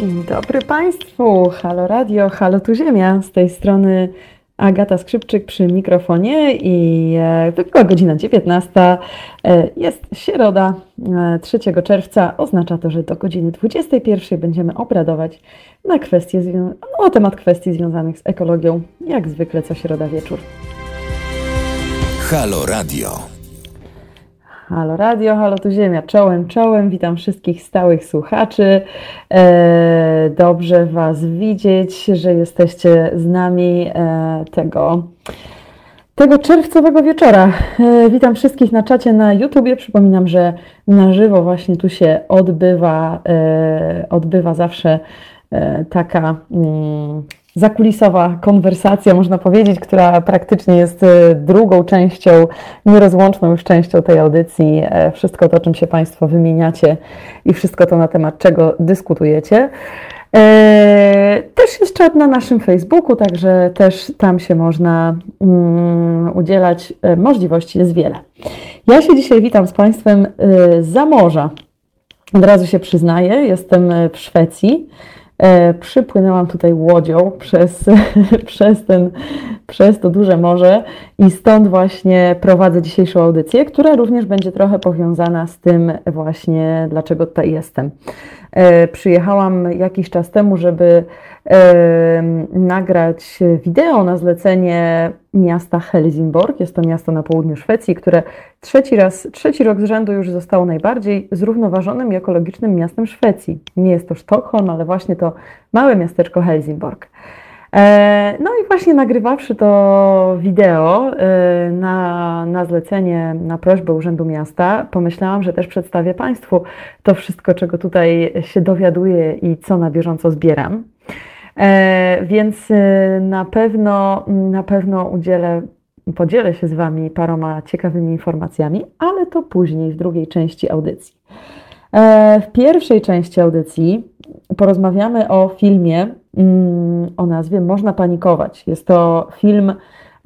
Dzień dobry Państwu, Halo Radio, Halo Tu Ziemia, z tej strony Agata Skrzypczyk przy mikrofonie i e, godzina 19, e, jest środa e, 3 czerwca, oznacza to, że do godziny 21 będziemy obradować na kwestie, no, na temat kwestii związanych z ekologią, jak zwykle co środa wieczór. Halo Radio. Halo Radio, halo tu Ziemia, czołem, czołem, witam wszystkich stałych słuchaczy. E, dobrze Was widzieć, że jesteście z nami e, tego, tego czerwcowego wieczora. E, witam wszystkich na czacie na YouTubie. Przypominam, że na żywo właśnie tu się odbywa, odbywa zawsze taka. Zakulisowa konwersacja, można powiedzieć, która praktycznie jest e, drugą częścią, nierozłączną już częścią tej audycji. E, wszystko to, czym się Państwo wymieniacie i wszystko to na temat czego dyskutujecie. E, też jest czat na naszym Facebooku, także też tam się można mm, udzielać. Możliwości jest wiele. Ja się dzisiaj witam z Państwem za morza. Od razu się przyznaję, jestem w Szwecji. E, przypłynęłam tutaj łodzią przez, przez, ten, przez to duże morze i stąd właśnie prowadzę dzisiejszą audycję, która również będzie trochę powiązana z tym właśnie, dlaczego tutaj jestem. E, przyjechałam jakiś czas temu, żeby nagrać wideo na zlecenie miasta Helsingborg. Jest to miasto na południu Szwecji, które trzeci raz, trzeci rok z rzędu już zostało najbardziej zrównoważonym i ekologicznym miastem Szwecji. Nie jest to Sztokholm, ale właśnie to małe miasteczko Helsingborg. E, no i właśnie nagrywawszy to wideo e, na, na zlecenie, na prośbę Urzędu Miasta, pomyślałam, że też przedstawię Państwu to wszystko, czego tutaj się dowiaduję i co na bieżąco zbieram. E, więc na pewno, na pewno udzielę, podzielę się z Wami paroma ciekawymi informacjami, ale to później w drugiej części audycji. W pierwszej części audycji porozmawiamy o filmie o nazwie Można panikować. Jest to film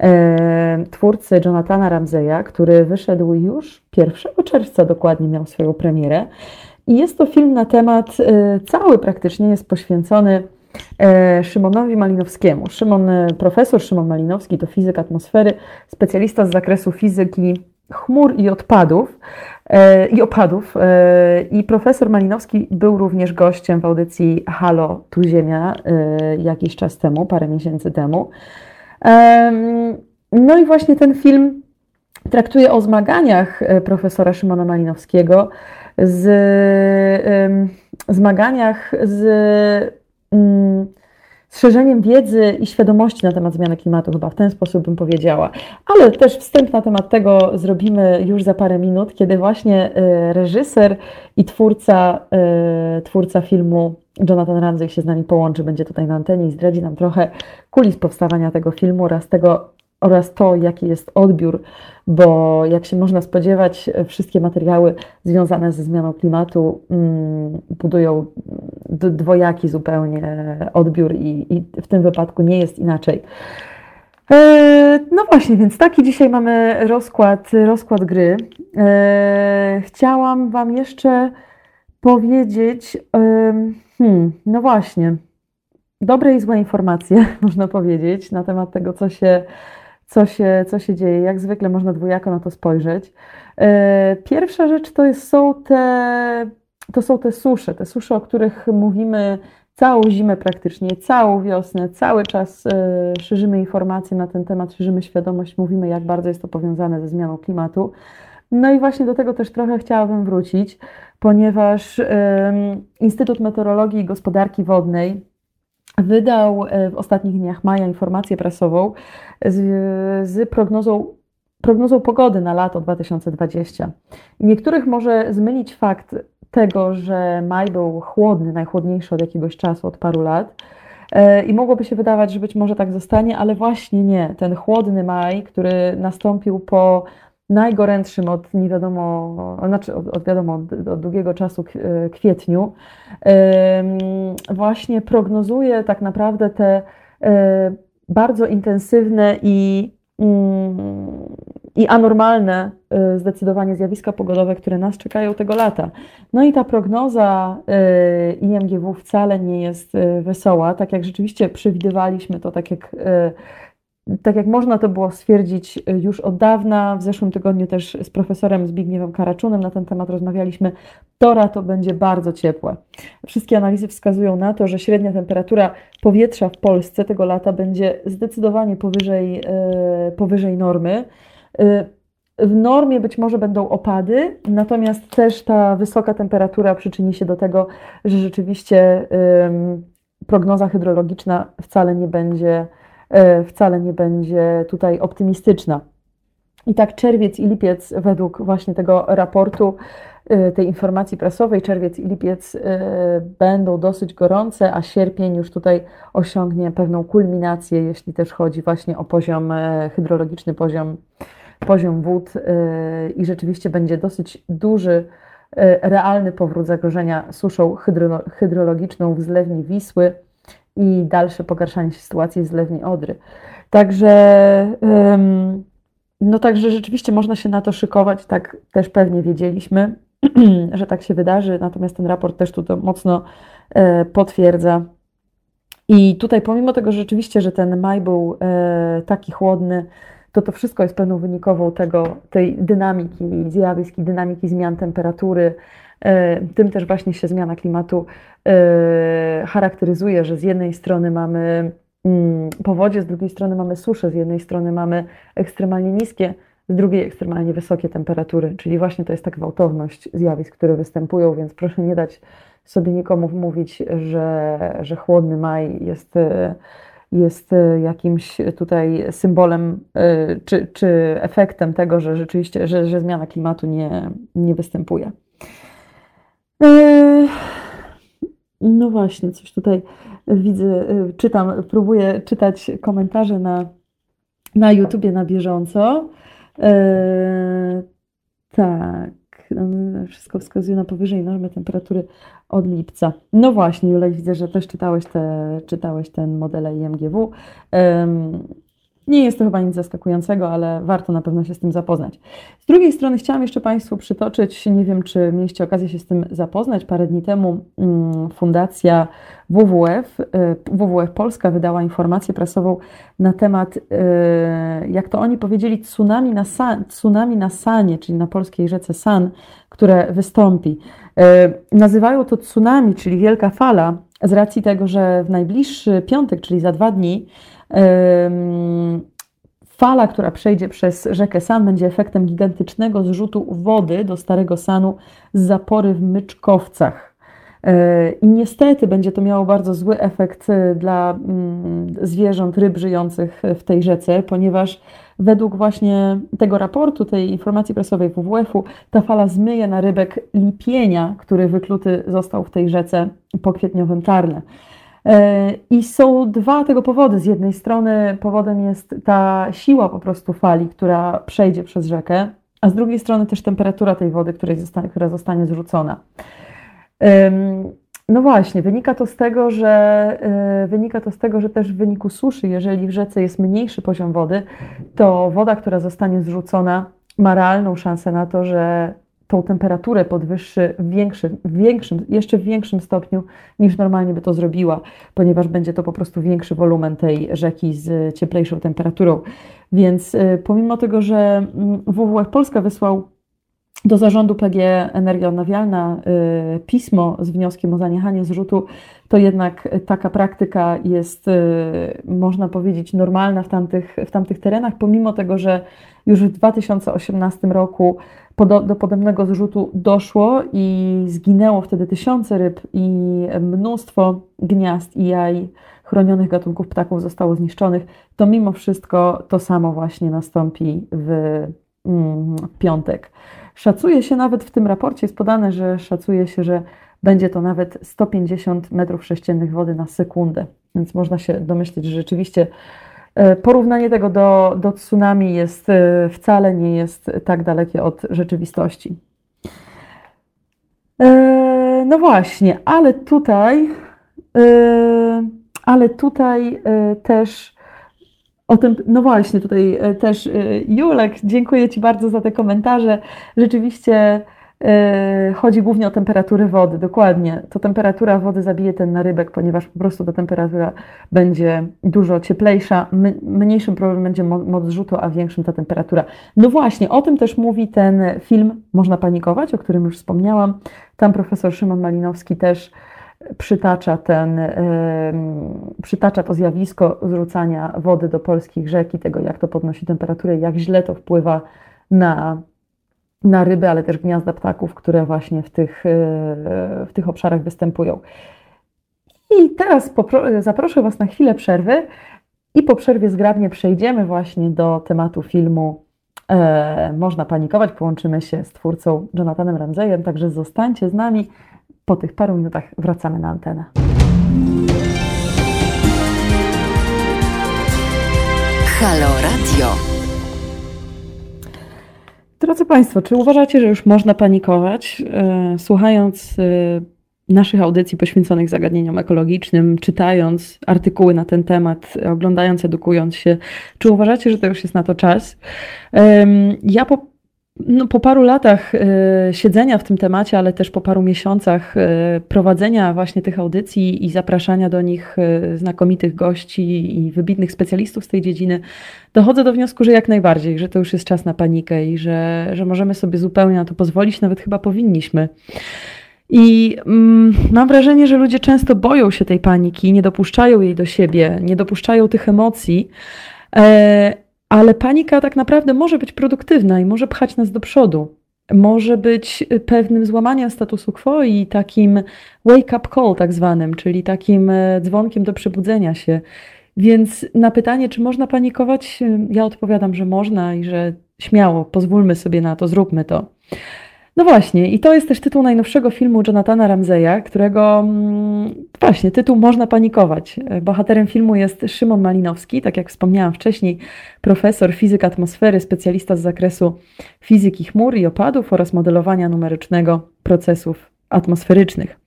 e, twórcy Jonathana Ramseya, który wyszedł już 1 czerwca dokładnie miał swoją premierę. I jest to film na temat, e, cały praktycznie jest poświęcony e, Szymonowi Malinowskiemu. Szymon, profesor Szymon Malinowski to fizyk atmosfery, specjalista z zakresu fizyki chmur i odpadów. E, i opadów. E, I profesor Malinowski był również gościem w audycji Halo, tu Ziemia e, jakiś czas temu, parę miesięcy temu. No i właśnie ten film traktuje o zmaganiach profesora Szymona Malinowskiego, z zmaganiach z mm, szerzeniem wiedzy i świadomości na temat zmiany klimatu, chyba w ten sposób bym powiedziała. Ale też wstęp na temat tego zrobimy już za parę minut, kiedy właśnie y, reżyser i twórca, y, twórca filmu Jonathan Ramsey się z nami połączy, będzie tutaj na antenie i zdradzi nam trochę kulis powstawania tego filmu oraz tego, oraz to, jaki jest odbiór, bo jak się można spodziewać, wszystkie materiały związane ze zmianą klimatu mm, budują dwojaki zupełnie odbiór i, i w tym wypadku nie jest inaczej. E, no właśnie, więc taki dzisiaj mamy rozkład, rozkład gry. E, chciałam Wam jeszcze powiedzieć, hmm, no właśnie, dobre i złe informacje, można powiedzieć, na temat tego, co się co się, co się dzieje. Jak zwykle można dwojako na to spojrzeć. E, pierwsza rzecz to jest, są, te, to są te susze, te susze, o których mówimy całą zimę praktycznie, całą wiosnę, cały czas e, szerzymy informacje na ten temat, szerzymy świadomość, mówimy, jak bardzo jest to powiązane ze zmianą klimatu. No i właśnie do tego też trochę chciałabym wrócić, ponieważ Instytut Meteorologii i Gospodarki Wodnej wydał e, w ostatnich dniach maja informację prasową z, z prognozą, prognozą pogody na lato 2020. niektórych może zmylić fakt tego, że maj był chłodny, najchłodniejszy od jakiegoś czasu, od paru lat. E, I mogłoby się wydawać, że być może tak zostanie, ale właśnie nie. Ten chłodny maj, który nastąpił po najgorętszym od nie wiadomo, znaczy od, od wiadomo, od, od, długiego czasu e, kwietniu, właśnie prognozuje tak naprawdę te e, bardzo intensywne i mm, i anormalne zdecydowanie zjawiska pogodowe, które nas czekają tego lata. No i ta prognoza IMGW wcale nie jest wesoła, tak jak rzeczywiście przewidywaliśmy to, tak jak tak jak można to było stwierdzić y, już od dawna, w zeszłym tygodniu też z profesorem Zbigniewem Karaczunem na ten temat rozmawialiśmy, to to będzie bardzo ciepłe. Wszystkie analizy wskazują na to, że średnia temperatura powietrza w Polsce tego lata będzie zdecydowanie powyżej, y, powyżej normy. Y, w normie być może będą opady, natomiast też ta wysoka temperatura przyczyni się do tego, że rzeczywiście prognoza hydrologiczna wcale nie będzie E, wcale nie będzie tutaj optymistyczna. I tak czerwiec i lipiec, według właśnie tego raportu, e, tej informacji prasowej, czerwiec i lipiec będą dosyć gorące, a sierpień już tutaj osiągnie pewną kulminację, jeśli też chodzi właśnie o poziom hydrologiczny, poziom, poziom wód i rzeczywiście będzie dosyć duży, realny powrót zagrożenia suszą hydrologiczną w zlewni Wisły i dalsze pogarszanie się sytuacji w zlewni Odry. Także, no także rzeczywiście można się na to szykować, tak też pewnie wiedzieliśmy, że tak się wydarzy, natomiast ten raport też tu to mocno e, potwierdza. I tutaj pomimo tego że rzeczywiście, że ten maj był taki chłodny, to to wszystko jest pewną wynikową tego, tej dynamiki zjawisk i dynamiki zmian temperatury, E, tym też właśnie się zmiana klimatu e, charakteryzuje, że z jednej strony mamy mm, powodzie, z drugiej strony mamy suszę, z jednej strony mamy ekstremalnie niskie, z drugiej ekstremalnie wysokie temperatury, czyli właśnie to jest ta gwałtowność zjawisk, które występują, więc proszę nie dać sobie nikomu wmówić, że, że chłodny maj jest, jest jakimś tutaj symbolem czy, czy efektem tego, że rzeczywiście, że, że zmiana klimatu nie, nie występuje. Yy, no właśnie, coś tutaj widzę, czytam, próbuję czytać komentarze na, na YouTubie na bieżąco. Tak, wszystko wskazuje na powyżej normy temperatury od lipca. No właśnie, Julek, widzę, że też czytałeś, te, czytałeś ten model IMGW. Nie jest to chyba nic zaskakującego, ale warto na pewno się z tym zapoznać. Z drugiej strony chciałam jeszcze Państwu przytoczyć, nie wiem czy mieliście okazję się z tym zapoznać, parę dni temu mm, Fundacja WWF, y, WWF Polska wydała informację prasową na temat, y, jak to oni powiedzieli, tsunami na, San, tsunami na Sanie, czyli na polskiej rzece San, które wystąpi. Y, nazywają to tsunami, czyli wielka fala, z racji tego, że w najbliższy piątek, czyli za dwa dni, Fala, która przejdzie przez rzekę San, będzie efektem gigantycznego zrzutu wody do Starego Sanu z zapory w Myczkowcach. I niestety będzie to miało bardzo zły efekt e, dla mm, zwierząt, ryb żyjących w tej rzece, ponieważ według właśnie tego raportu, tej informacji prasowej WWF-u, ta fala zmyje na rybek lipienia, który wykluty został w tej rzece po kwietniowym tarle. E, I są dwa tego powody. Z jednej strony powodem jest ta siła po prostu fali, która przejdzie przez rzekę, a z drugiej strony też temperatura tej wody, która zostanie, zrzucona. No właśnie, wynika to z tego, że e, wynika to z tego, że też w wyniku suszy, jeżeli w rzece jest mniejszy poziom wody, to woda, która zostanie zrzucona, ma realną szansę na to, że tą temperaturę podwyższy w większym, większym, jeszcze w większym stopniu niż normalnie by to zrobiła, ponieważ będzie to po prostu większy wolumen tej rzeki z cieplejszą temperaturą. Więc y, pomimo tego, że mm, WWF Polska wysłał do zarządu PG Energia Odnawialna y, pismo z wnioskiem o zaniechanie zrzutu, to jednak taka praktyka jest, y, można powiedzieć, normalna w tamtych, w tamtych terenach, pomimo tego, że już w 2018 roku do podobnego zrzutu doszło i zginęło wtedy tysiące ryb i mnóstwo gniazd i jaj chronionych gatunków ptaków zostało zniszczonych, to mimo wszystko to samo właśnie nastąpi w, mm, w piątek. Szacuje się nawet w tym raporcie, jest podane, że szacuje się, że będzie to nawet 150 metrów sześciennych wody na sekundę. Więc można się domyśleć, że rzeczywiście e, porównanie tego do, do tsunami jest, e, wcale nie jest tak dalekie od rzeczywistości. E, no właśnie, ale tutaj, ale tutaj też O tym, no właśnie, tutaj e, też e, Julek, dziękuję Ci bardzo za te komentarze. Rzeczywiście e, chodzi głównie o temperaturę wody, dokładnie. To temperatura wody zabije ten narybek, ponieważ po prostu ta temperatura będzie dużo cieplejsza, mniejszym problem będzie moc zrzutu, a większym ta temperatura. No właśnie, o tym też mówi ten film Można panikować, o którym już wspomniałam. Tam profesor Szymon Malinowski też przytacza, ten, przytacza to zjawisko zrzucania wody do polskich rzek i tego, jak to podnosi temperaturę, jak źle to wpływa na, na ryby, ale też gniazda ptaków, które właśnie w tych, e, w tych obszarach występują. I teraz zaproszę Was na chwilę przerwy i po przerwie zgrabnie przejdziemy właśnie do tematu filmu e, Można panikować. Połączymy się z twórcą Jonathanem Ramseyem, także zostańcie z nami. Po tych paru minutach wracamy na antenę. Halo Radio. Drodzy Państwo, czy uważacie, że już można panikować? E, słuchając e, naszych audycji poświęconych zagadnieniom ekologicznym, czytając artykuły na ten temat, oglądając, edukując się, czy uważacie, że to już jest na to czas? Ja po no, po paru latach y, siedzenia w tym temacie, ale też po paru miesiącach y, prowadzenia właśnie tych audycji i zapraszania do nich y, znakomitych gości i wybitnych specjalistów z tej dziedziny, dochodzę do wniosku, że jak najbardziej, że to już jest czas na panikę i że, że możemy sobie zupełnie na to pozwolić, nawet chyba powinniśmy. I mm, mam wrażenie, że ludzie często boją się tej paniki, nie dopuszczają jej do siebie, nie dopuszczają tych emocji. E, ale panika tak naprawdę może być produktywna i może pchać nas do przodu. Może być pewnym złamaniem statusu quo i takim wake-up call, tak zwanym, czyli takim e, dzwonkiem do przebudzenia się. Więc na pytanie, czy można panikować, ja odpowiadam, że można i że śmiało, pozwólmy sobie na to, zróbmy to. No właśnie, i to jest też tytuł najnowszego filmu Jonathana Ramseya, którego mm, właśnie tytuł Można panikować. Bohaterem filmu jest Szymon Malinowski, tak jak wspomniałam wcześniej, profesor fizyk atmosfery, specjalista z zakresu fizyki chmur i opadów oraz modelowania numerycznego procesów atmosferycznych.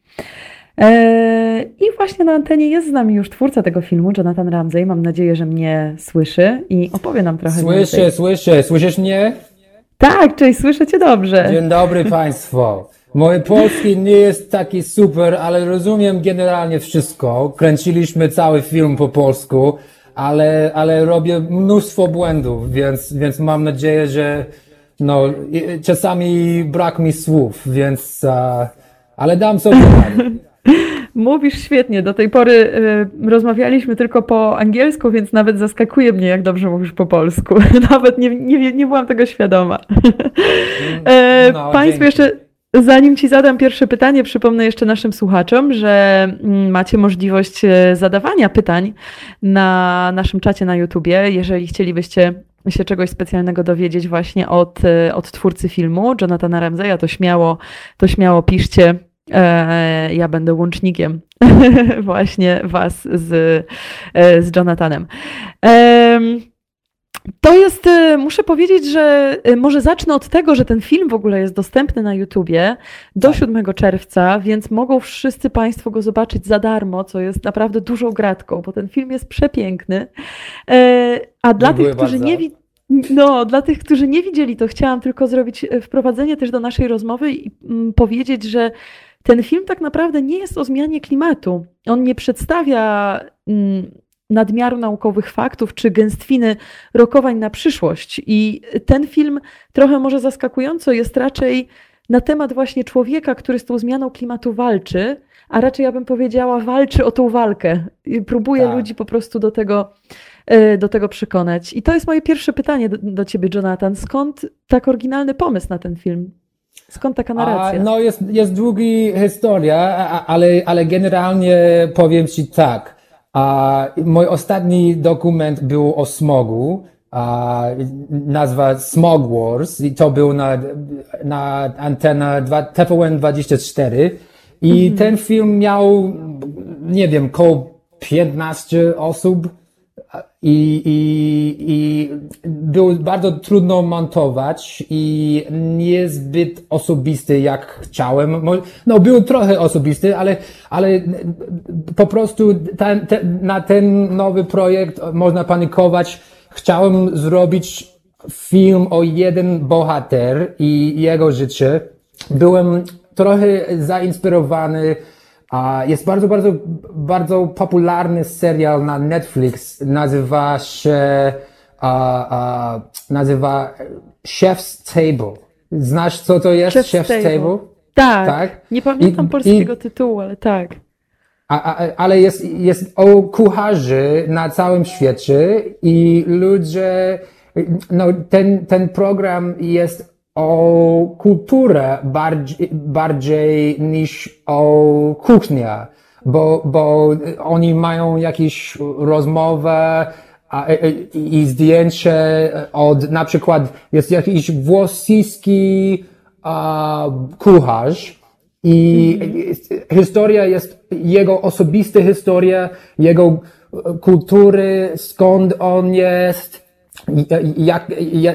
E, I właśnie na antenie jest z nami już twórca tego filmu, Jonathan Ramsey. Mam nadzieję, że mnie słyszy i opowie nam trochę słyszę, więcej. Słyszę, słyszę. Słyszysz mnie? Tak, cześć, słyszę Cię dobrze. Dzień dobry Państwo. Moje polski nie jest taki super, ale rozumiem generalnie wszystko. Kręciliśmy cały film po polsku, ale, ale robię mnóstwo błędów, więc, więc mam nadzieję, że no, czasami brak mi słów, więc, ale dam sobie radę. Mówisz świetnie. Do tej pory y, rozmawialiśmy tylko po angielsku, więc nawet zaskakuje mnie, jak dobrze mówisz po polsku. nawet nie, nie, nie byłam tego świadoma. e, no, Państwo jeszcze. Zanim Ci zadam pierwsze pytanie, przypomnę jeszcze naszym słuchaczom, że mm, macie możliwość e, zadawania pytań na naszym czacie na YouTubie. Jeżeli chcielibyście się czegoś specjalnego dowiedzieć właśnie od, e, od twórcy filmu, Jonathana Ramseya, to śmiało, to śmiało piszcie ja będę łącznikiem właśnie was z, e, z Jonathanem. To jest, e, muszę powiedzieć, że może zacznę od tego, że ten film w ogóle jest dostępny na YouTubie do 7 tak. czerwca, więc mogą wszyscy Państwo go zobaczyć za darmo, co jest naprawdę dużą gratką, bo ten film jest przepiękny. A dla Dziękuję tych, którzy bardzo. nie no, dla tych, którzy nie widzieli, to chciałam tylko zrobić wprowadzenie też do naszej rozmowy i mm, powiedzieć, że ten film tak naprawdę nie jest o zmianie klimatu. On nie przedstawia mm, nadmiaru naukowych faktów czy gęstwiny rokowań na przyszłość. I ten film trochę może zaskakująco jest raczej na temat właśnie człowieka, który z tą zmianą klimatu walczy, a raczej ja bym powiedziała, walczy o tą walkę. Próbuje tak. ludzi po prostu do tego, e, do tego przekonać. I to jest moje pierwsze pytanie do, do ciebie, Jonathan. Skąd tak oryginalny pomysł na ten film? Skąd taka narracja? A, no jest, jest długa historia, ale, ale generalnie powiem Ci tak. A, mój ostatni dokument był o smogu, a, nazwa Smog Wars i to był na, na antena TVN24 i mhm. ten film miał, nie wiem, koło 15 osób i, i, i był bardzo trudno montować i niezbyt osobisty jak chciałem. No był trochę osobisty, ale, ale po prostu ten, ten, na ten nowy projekt można panikować. Chciałem zrobić film o jeden bohater i jego życie. Byłem trochę zainspirowany jest bardzo, bardzo, bardzo popularny serial na Netflix. Nazywa się, nazywa Chef's Table. Znasz, co to jest Chef's, Chef's, Table? Table? Tak. tak. Nie pamiętam I, polskiego i, tytułu, ale tak. A, a, ale jest, jest o kucharzy na całym świecie i ludzie, no ten, ten program jest o kulturę bardziej, bardziej niż o kuchnię, bo, bo oni mają jakieś rozmowę a, i zdjęcie od, na przykład jest jakiś włoski a, kucharz i mm. historia jest jego osobista historia, jego kultury, skąd on jest, jak,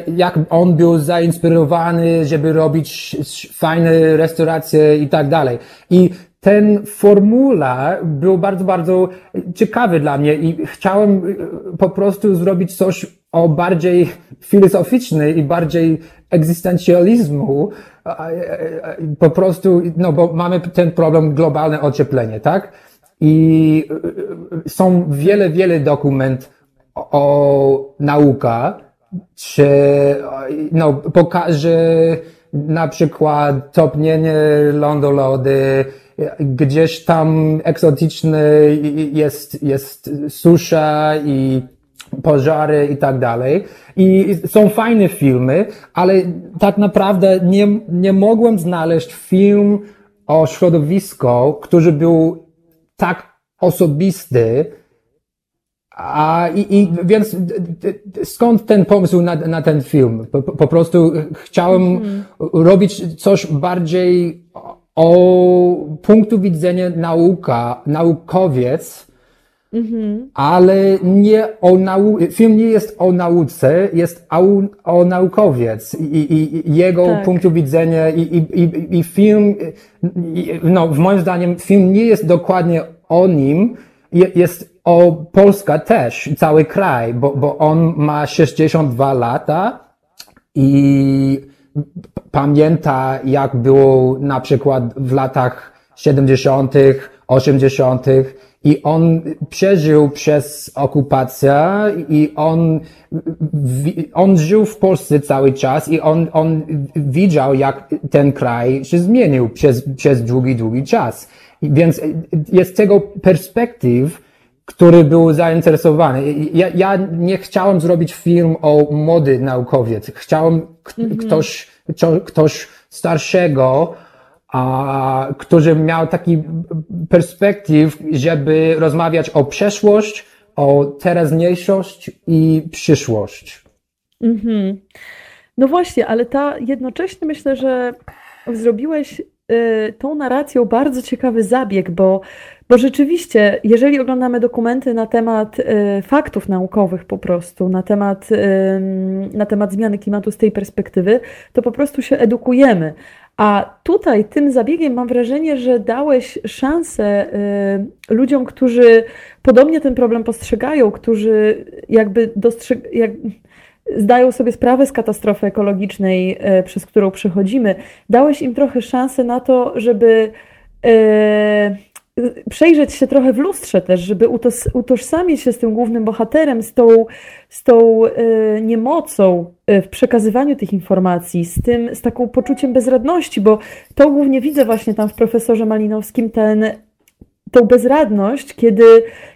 jak, on był zainspirowany, żeby robić fajne restauracje i tak dalej. I ten formula był bardzo, bardzo ciekawy dla mnie i chciałem e, po prostu zrobić coś o bardziej filozoficzny i bardziej egzystencjalizmu, po prostu, no bo mamy ten problem globalne ocieplenie, tak? I e, są wiele, wiele dokumentów o nauka, czy no, pokaże na przykład topnienie lądolody, gdzieś tam egzotyczny jest, jest susza i pożary i tak dalej. I są fajne filmy, ale tak naprawdę nie, nie mogłem znaleźć film o środowisku, który był tak osobisty, a i, i więc skąd ten pomysł na, na ten film? Po, po prostu chciałem mm. robić coś bardziej o punktu widzenia nauka, naukowiec, -hmm. ale nie o nau film nie jest o nauce, jest o, o naukowiec i, i, i jego tak. punktu widzenia i, i, i film, no w moim zdaniem film nie jest dokładnie o nim, jest o Polska też, cały kraj, bo, bo on ma 62 lata i pamięta, jak było na przykład w latach 70., 80. i on przeżył przez okupację i on, on żył w Polsce cały czas i on, on widział, jak ten kraj się zmienił przez, przez długi, długi czas. Więc jest tego perspektyw, który był zainteresowany. Ja, ja nie chciałem zrobić film o młody naukowiec. Chciałem mm -hmm. ktoś, ktoś starszego, a, który miał taki perspektyw, żeby rozmawiać o przeszłość, o teraźniejszość i przyszłość. Mm -hmm. No właśnie, ale ta jednocześnie myślę, że zrobiłeś tą narracją bardzo ciekawy zabieg, bo bo rzeczywiście, jeżeli oglądamy dokumenty na temat y, faktów naukowych po prostu, na temat, y, na temat zmiany klimatu z tej perspektywy, to po prostu się edukujemy. A tutaj tym zabiegiem mam wrażenie, że dałeś szansę y, ludziom, którzy podobnie ten problem postrzegają, którzy jakby dostrzeg jak, zdają sobie sprawę z katastrofy ekologicznej, y, przez którą przechodzimy. Dałeś im trochę szansę na to, żeby y, przejrzeć się trochę w lustrze też, żeby utożsamić się z tym głównym bohaterem, z tą, z tą y, niemocą e, w przekazywaniu tych informacji, z tym, z taką poczuciem bezradności, bo to głównie widzę właśnie tam w profesorze Malinowskim, ten, tą bezradność, kiedy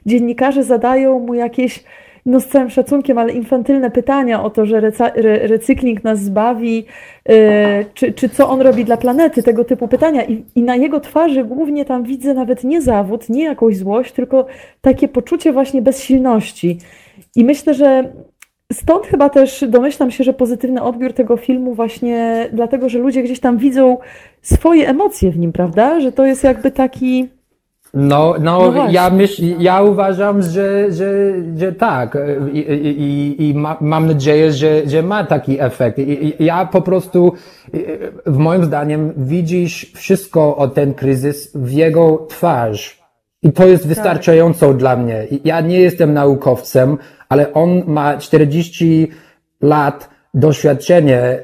dziennikarze zadają mu jakieś no z całym szacunkiem, ale infantylne pytania o to, że recykling nas zbawi, yy, czy, czy co on robi dla planety, tego typu pytania. I, I na jego twarzy głównie tam widzę nawet nie zawód, nie jakąś złość, tylko takie poczucie właśnie bezsilności. I myślę, że Stąd chyba też domyślam się, że pozytywny odbiór tego filmu właśnie dlatego, że ludzie gdzieś tam widzą swoje emocje w nim, prawda? Że to jest jakby taki No, no, no ja, myśl, ja uważam, że, że, że tak i, i, i ma, mam nadzieję, że, że ma taki efekt. I, ja po prostu, w moim zdaniem, widzisz wszystko o ten kryzys w jego twarz. I to jest tak. wystarczająco tak. dla mnie. Ja nie jestem naukowcem, ale on ma 40 lat doświadczenie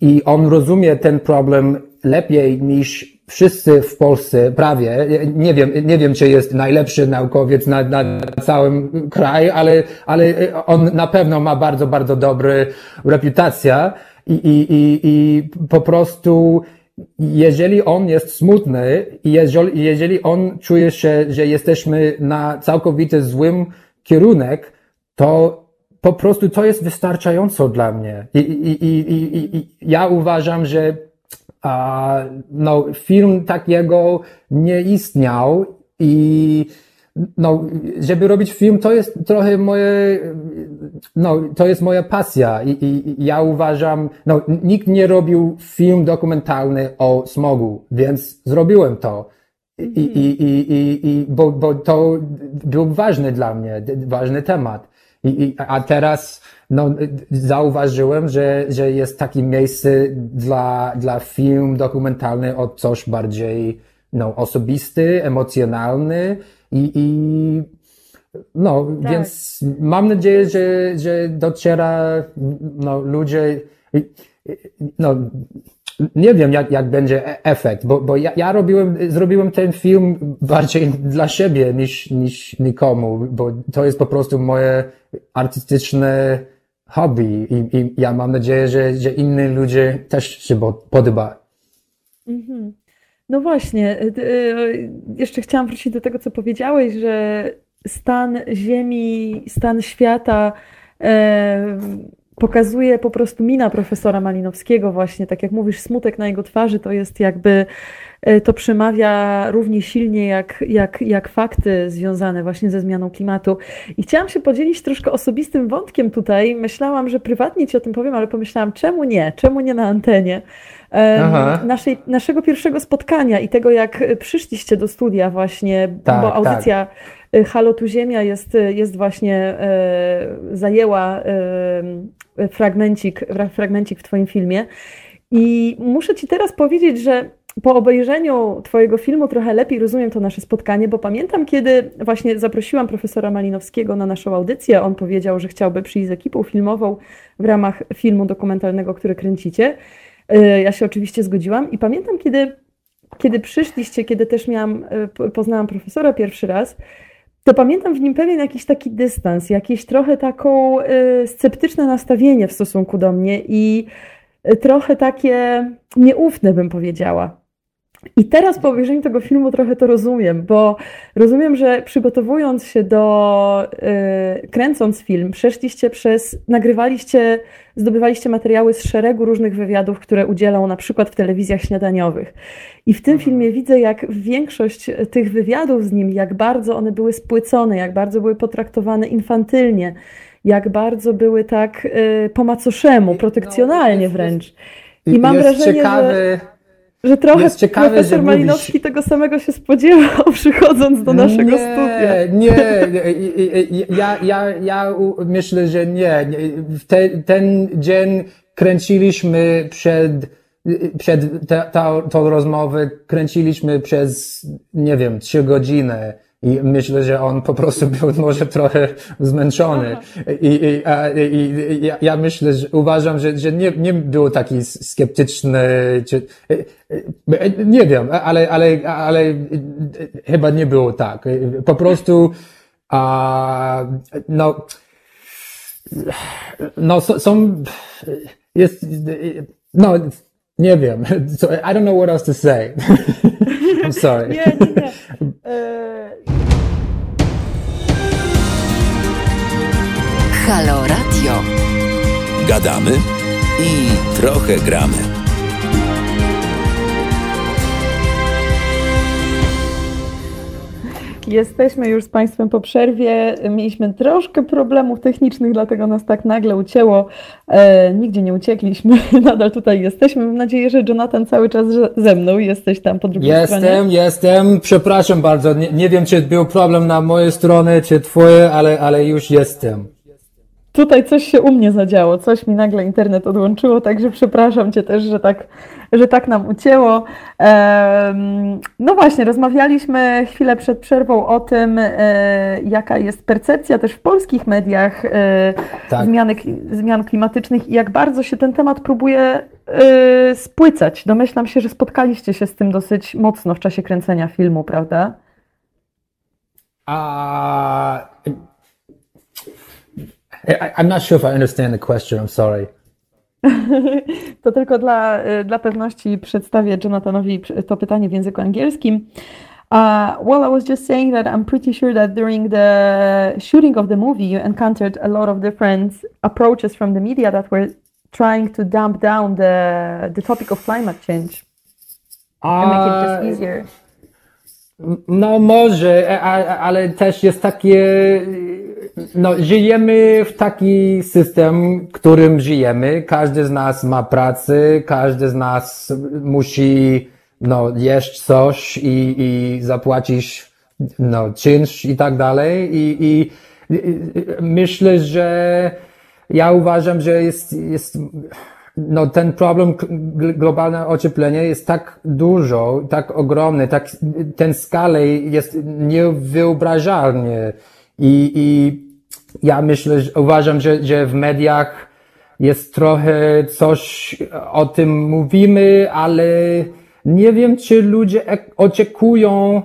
i on rozumie ten problem lepiej niż wszyscy w Polsce, prawie. Nie wiem, nie wiem, czy jest najlepszy naukowiec na, na całym kraju, ale, ale on na pewno ma bardzo, bardzo dobry reputację i, i, i, i po prostu jeżeli on jest smutny i jeżeli, jeżeli on czuje się, że jesteśmy na całkowity złym kierunek, to po prostu to jest wystarczająco dla mnie. I, i, i, i ja uważam, że no, film takiego nie istniał i no, żeby robić film, to jest trochę moje, no, to jest moja pasja i, i, ja uważam, no, nikt nie robił film dokumentalny o smogu, więc zrobiłem to. I, i, i, i, i bo, bo to był ważny dla mnie, ważny temat. I, a teraz no, zauważyłem, że, że jest takie miejsce dla, dla film dokumentalny o coś bardziej no, osobisty, emocjonalny i, i no, tak. więc mam nadzieję, że, że dociera no, ludzie, no, nie wiem, jak, jak będzie e, efekt, bo, bo ja, ja robiłem, zrobiłem ten film bardziej dla siebie niż, niż nikomu, bo to jest po prostu moje artystyczne hobby i, i ja mam nadzieję, że, że inni ludzie też się podoba. Mhm. No właśnie, e, e, jeszcze chciałam wrócić do tego, co powiedziałeś, że stan Ziemi, stan świata pokazuje po prostu mina profesora Malinowskiego właśnie, tak jak mówisz, smutek na jego twarzy to jest jakby, e, to przemawia równie silnie jak, jak, jak fakty związane właśnie ze zmianą klimatu. I chciałam się podzielić troszkę osobistym wątkiem tutaj. Myślałam, że prywatnie Ci o tym powiem, ale pomyślałam, czemu nie? Czemu nie na antenie? Naszej, naszego pierwszego spotkania i tego, jak przyszliście do studia właśnie, tak, bo audycja tak Halo tu Ziemia jest, y, jest właśnie, y, zajęła fragmencik, fragmencik w Twoim filmie. I muszę Ci teraz powiedzieć, że po obejrzeniu Twojego filmu trochę lepiej rozumiem to nasze spotkanie, bo pamiętam, kiedy właśnie zaprosiłam profesora Malinowskiego na naszą audycję. On powiedział, że chciałby przyjść z ekipą filmową w ramach filmu dokumentalnego, który kręcicie. Ja się oczywiście zgodziłam i pamiętam, kiedy, kiedy przyszliście, kiedy też miałam, poznałam profesora pierwszy raz, to pamiętam w nim pewien jakiś taki dystans, jakieś trochę taką y, sceptyczne nastawienie w stosunku do mnie i y, trochę takie nieufne, bym powiedziała. I teraz po obejrzeniu tego filmu trochę to rozumiem, bo rozumiem, że przygotowując się do, yy, kręcąc film, przeszliście przez, nagrywaliście, zdobywaliście materiały z szeregu różnych wywiadów, które udzielał na przykład w telewizjach śniadaniowych. I w tym mhm. filmie widzę, jak większość tych wywiadów z nim, jak bardzo one były spłycone, jak bardzo były potraktowane infantylnie, jak bardzo były tak yy, po macoszemu, no, protekcjonalnie wręcz. I mam wrażenie, że że trochę ciekawe, profesor że Malinowski mówisz... tego samego się spodziewał, przychodząc do naszego nie, studia. Nie, ja, ja, ja myślę, że nie. Ten, ten dzień kręciliśmy przed, przed tą rozmowę, kręciliśmy przez, nie wiem, trzy godziny. I myślę, że on po prostu był może trochę zmęczony. I, i, i, i ja myślę, że uważam, że, że nie, nie był taki sceptyczny, czy, nie wiem, ale, ale, ale chyba nie było tak. Po prostu, a, no, no, są, jest, no, nie wiem. So, I don't know what else to say. I'm sorry. nie, nie, nie. Halo Radio. Gadamy i trochę gramy. Jesteśmy już z Państwem po przerwie. Mieliśmy troszkę problemów technicznych, dlatego nas tak nagle ucięło. E, nigdzie nie uciekliśmy, nadal tutaj jesteśmy. Mam nadzieję, że Jonathan cały czas ze mną. Jesteś tam po drugiej jestem, stronie. Jestem, jestem. Przepraszam bardzo. Nie, nie, wiem, czy był problem na mojej stronie, czy twoje, ale, ale już jestem. Tutaj coś się u mnie zadziało, coś mi nagle internet odłączyło, także przepraszam Cię też, że tak że tak nam ucięło. No właśnie, rozmawialiśmy chwilę przed przerwą o tym, e, jaka jest percepcja też w polskich mediach e, tak. zmiany, zmian klimatycznych i jak bardzo się ten temat próbuje e, spłycać. Domyślam się, że spotkaliście się z tym dosyć mocno w czasie kręcenia filmu, prawda? Uh, I'm not sure if I understand the question. I'm sorry. To tylko dla, dla pewności przedstawię Jonathanowi to pytanie w języku angielskim. Uh, well, I was just saying that I'm pretty sure that during the shooting of the movie, you encountered a lot of different approaches from the media that were trying to dump down the, the topic of climate change and make it just easier. No może, ale też jest takie no, żyjemy w taki system, którym żyjemy. Każdy z nas ma pracę, każdy z nas musi no, jeść coś i, i zapłacić no, czynsz i tak dalej. I, i, i myślę, że ja uważam, że jest, jest no, ten problem globalne ocieplenie jest tak dużo, tak ogromny, tak, ten skalę jest niewyobrażalnie. I, i ja myślę, że uważam, że, że w mediach jest trochę coś o tym mówimy, ale nie wiem, czy ludzie oczekują,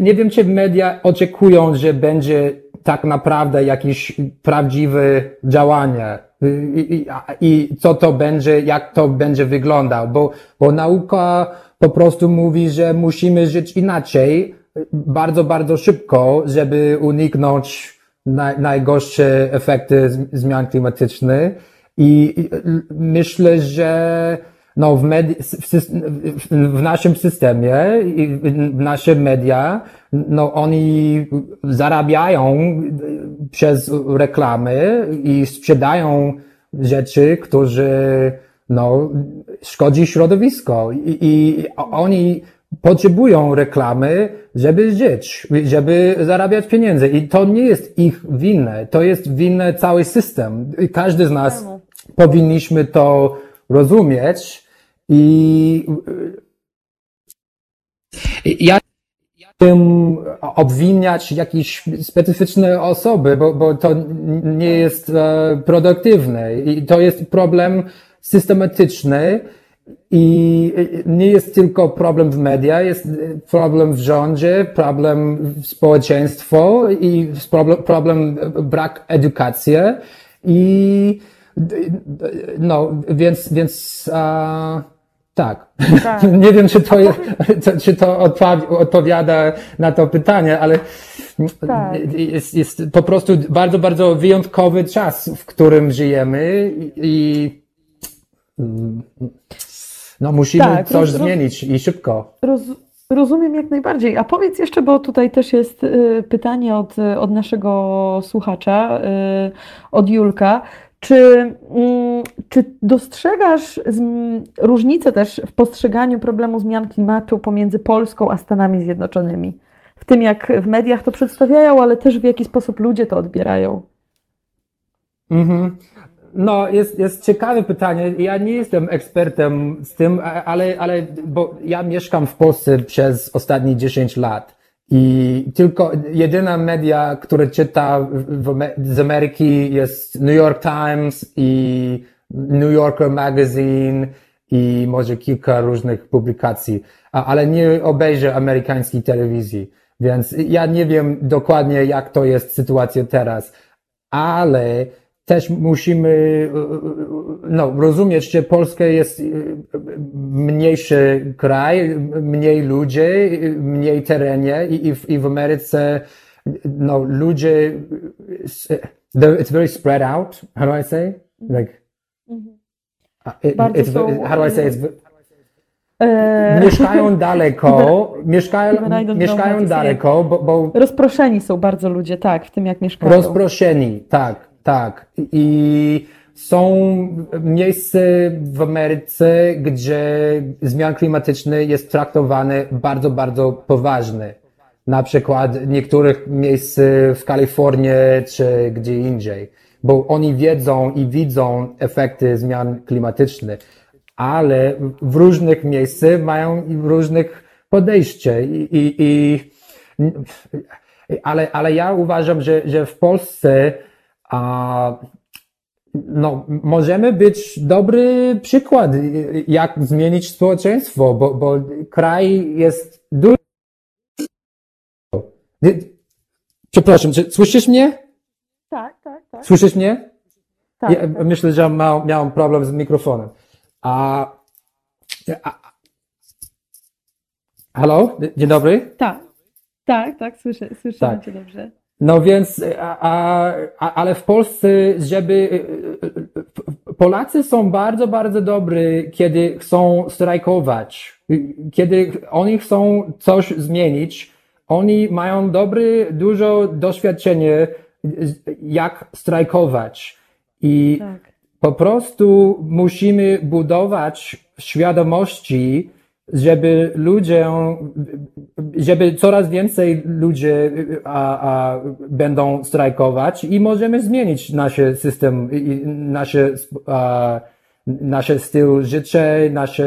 nie wiem, czy media oczekują, że będzie tak naprawdę jakieś prawdziwe działanie. I, i, i co to będzie, jak to będzie wyglądał, bo, bo nauka po prostu mówi, że musimy żyć inaczej, bardzo, bardzo szybko, żeby uniknąć naj, najgorsze efekty zmian klimatycznych. I myślę, że no, w, medi- w, naszym systemie w nasze media, no, oni zarabiają przez reklamy i sprzedają rzeczy, które no, szkodzi środowisko. I, i oni potrzebują reklamy, żeby żyć, żeby zarabiać pieniądze. I to nie jest ich winne, to jest winne cały system. I każdy z nas powinniśmy to rozumieć i ja tym obwiniać jakieś specyficzne osoby, bo, bo to nie jest e, produktywne i to jest problem systematyczny, i nie jest tylko problem w mediach, jest problem w rządzie, problem w społeczeństwo i problem, problem brak edukacji i no, więc, więc a, tak. tak. Nie wiem, czy to, jest, czy to odpowiada na to pytanie, ale tak. jest, jest po prostu bardzo, bardzo wyjątkowy czas, w którym żyjemy i no musimy tak, coś roz, zmienić i szybko. Roz, rozumiem jak najbardziej. A powiedz jeszcze, bo tutaj też jest y, pytanie od, od naszego słuchacza, y, od Julka. Czy, mm, czy dostrzegasz różnicę też w postrzeganiu problemu zmian klimatu pomiędzy Polską a Stanami Zjednoczonymi? W tym, jak w mediach to przedstawiają, ale też w jaki sposób ludzie to odbierają? Mhm. No, jest, jest ciekawe pytanie. Ja nie jestem ekspertem z tym, ale, ale, bo ja mieszkam w Polsce przez ostatnie 10 lat. I tylko jedyna media, które czyta w, z Ameryki jest New York Times i New Yorker Magazine i może kilka różnych publikacji, ale nie obejrzę amerykańskiej telewizji. Więc ja nie wiem dokładnie, jak to jest sytuacja teraz, ale też musimy no, rozumieć, że Polska jest mniejszy kraj, mniej ludzi, mniej terenie i, w, i w Ameryce no, ludzie it's very spread out. How do I say? Like, -hmm. it, it's, how do I say? It's, E... Mieszkają daleko, mieszkają, mieszkają daleko, bo, bo... Rozproszeni są bardzo ludzie, tak, w tym jak mieszkają. Rozproszeni, tak, tak. I są miejsca w Ameryce, gdzie zmian klimatyczny jest traktowany bardzo, bardzo poważnie. Na przykład niektórych miejsc w Kalifornii czy gdzie indziej, bo oni wiedzą i widzą efekty zmian klimatycznych, ale w różnych miejscach mają różnych podejście i, i, i ale, ale ja uważam, że, że w Polsce a, no, możemy być dobry przykład, jak zmienić społeczeństwo, bo, bo kraj jest duży. Przepraszam, czy słyszysz mnie? Tak, tak, tak. Słyszysz mnie? Tak, ja, tak. Myślę, że miał, miałem problem z mikrofonem. A, a, halo? Dzień dobry? Tak, tak, tak, słyszę, słyszę tak. cię dobrze. No więc, a, a, ale w Polsce, żeby. Polacy są bardzo, bardzo dobrzy, kiedy chcą strajkować. Kiedy oni chcą coś zmienić, oni mają dobre, dużo doświadczenie, jak strajkować. I tak. po prostu musimy budować świadomości, żeby ludzie, żeby coraz więcej ludzi a, a, będą strajkować i możemy zmienić nasz system, nasz, a, nasz styl życia, nasz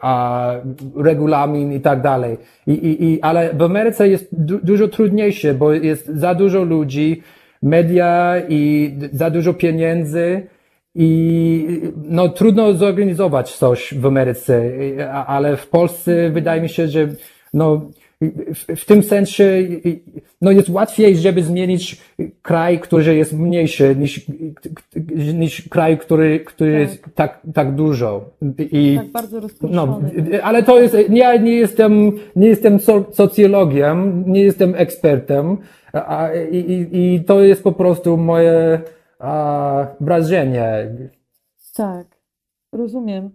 a, regulamin i tak dalej. I, i, i, ale w Ameryce jest du dużo trudniejsze, bo jest za dużo ludzi, media i za dużo pieniędzy, i no, trudno zorganizować coś w Ameryce, ale w Polsce wydaje mi się, że no, w, w tym sensie no, jest łatwiej, żeby zmienić kraj, który jest mniejszy niż, niż kraj, który, który tak. jest tak, tak dużo. I, tak bardzo no, ale to jest, ja nie jestem, nie jestem socjologiem, nie jestem ekspertem a, i, i, to jest po prostu moje wrażenie. Tak, rozumiem.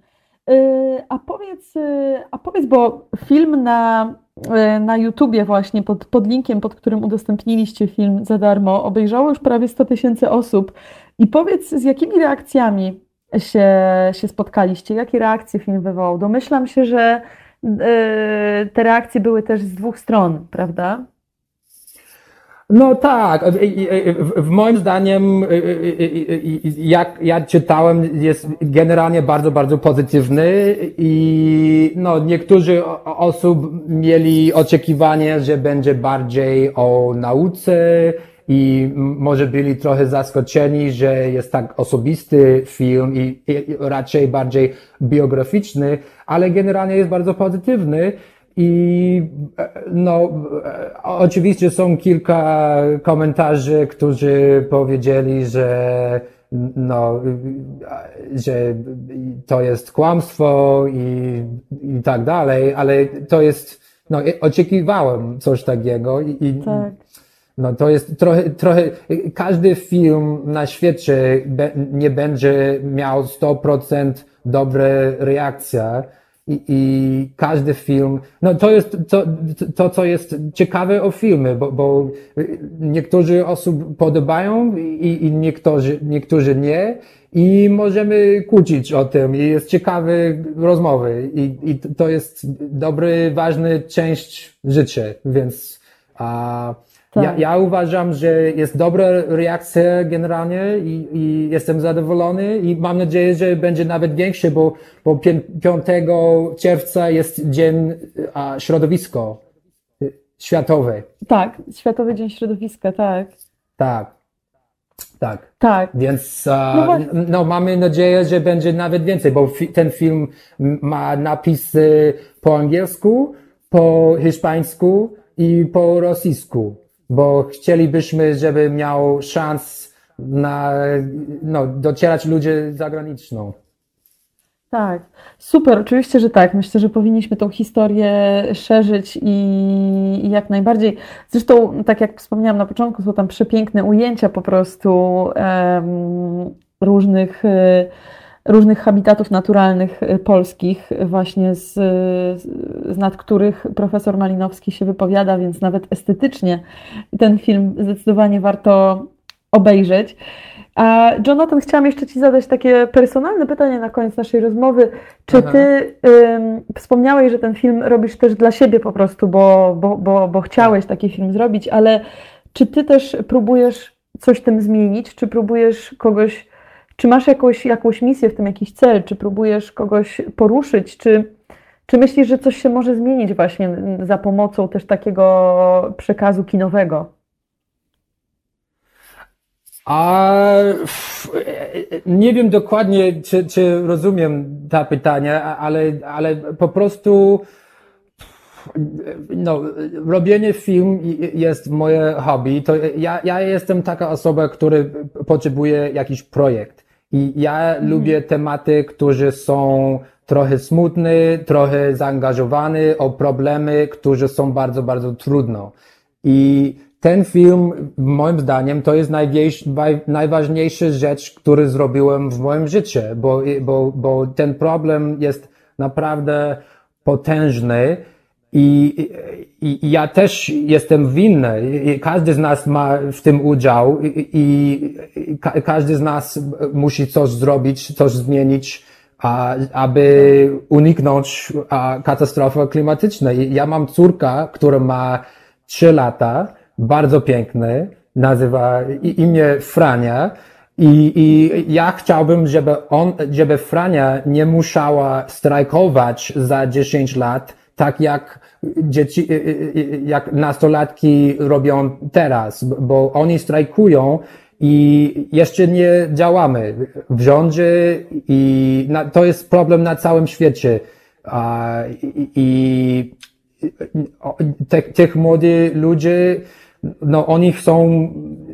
Y, a powiedz, y, a powiedz, bo film na, y, na YouTubie właśnie pod, pod linkiem, pod którym udostępniliście film za darmo, obejrzało już prawie 100 tysięcy osób. I powiedz, z jakimi reakcjami się, się spotkaliście? Jakie reakcje film wywołał? Domyślam się, że te reakcje były też z dwóch stron, prawda? No tak, w moim zdaniem, jak ja czytałem, jest generalnie bardzo, bardzo pozytywny i no, niektórzy osób mieli oczekiwanie, że będzie bardziej o nauce i może byli trochę zaskoczeni, że jest tak osobisty film i raczej bardziej biograficzny, ale generalnie jest bardzo pozytywny. I no, oczywiście są kilka komentarzy, którzy powiedzieli, że no, że to jest kłamstwo i, i tak dalej, ale to jest, no, oczekiwałem coś takiego i, tak. no, to jest trochę, trochę, każdy film na świecie nie będzie miał 100% dobre reakcje, i, i każdy film, no to jest to, to, co jest ciekawe o filmy, bo, bo niektórzy osób podobają i, i niektórzy, niektórzy nie. I możemy kłócić o tym i jest ciekawe rozmowy. I, i to jest dobry, ważny część życia, więc a, tak. Ja, ja, uważam, że jest dobra reakcja generalnie i, i, jestem zadowolony i mam nadzieję, że będzie nawet większe, bo, bo 5 czerwca jest Dzień a, Środowisko Światowy. Tak, Światowy Dzień Środowiska, tak. Tak. Tak. Tak. Więc no, no, mamy nadzieję, że będzie nawet więcej, bo fi ten film ma napisy po angielsku, po hiszpańsku i po rosyjsku bo chcielibyśmy, żeby miał szans na, no, docierać ludzie zagraniczną. Tak, super, oczywiście, że tak. Myślę, że powinniśmy tą historię szerzyć i, jak najbardziej. Zresztą, tak jak wspomniałam na początku, są tam przepiękne ujęcia po prostu różnych. Różnych habitatów naturalnych polskich, właśnie z, z nad których profesor Malinowski się wypowiada, więc nawet estetycznie ten film zdecydowanie warto obejrzeć. A Jonathan, chciałam jeszcze Ci zadać takie personalne pytanie na koniec naszej rozmowy. Czy Aha. Ty ym, wspomniałeś, że ten film robisz też dla siebie po prostu, bo, bo, bo, bo chciałeś taki film zrobić, ale czy Ty też próbujesz coś tym zmienić? Czy próbujesz kogoś, czy masz jakąś, jakąś misję w tym, jakiś cel? Czy próbujesz kogoś poruszyć? Czy, czy myślisz, że coś się może zmienić właśnie za pomocą też takiego przekazu kinowego? A nie wiem dokładnie, czy, czy rozumiem ta pytania, ale, ale po prostu no, robienie film jest moje hobby. To ja, ja jestem taka osoba, która potrzebuje jakiś projekt. I ja mhm. lubię tematy, które są trochę smutne, trochę zaangażowane, o problemy, które są bardzo, bardzo trudne. I ten film, moim zdaniem, to jest najważniejsza rzecz, którą zrobiłem w moim życiu, bo, bo, bo ten problem jest naprawdę potężny i, i, i ja też jestem winny. Każdy z nas ma w tym udział i, i ka każdy z nas musi coś zrobić, coś zmienić, a, aby uniknąć a, katastrofy klimatycznej. Ja mam córkę, która ma trzy lata, bardzo piękny, nazywa imię Frania. I, I ja chciałbym, żeby on, żeby Frania nie musiała strajkować za 10 lat, tak jak dzieci, y, y, y, jak nastolatki robią teraz, bo oni strajkują i jeszcze nie działamy w rządzie i na, to jest problem na całym świecie. I, i te, tych młodych ludzi no oni chcą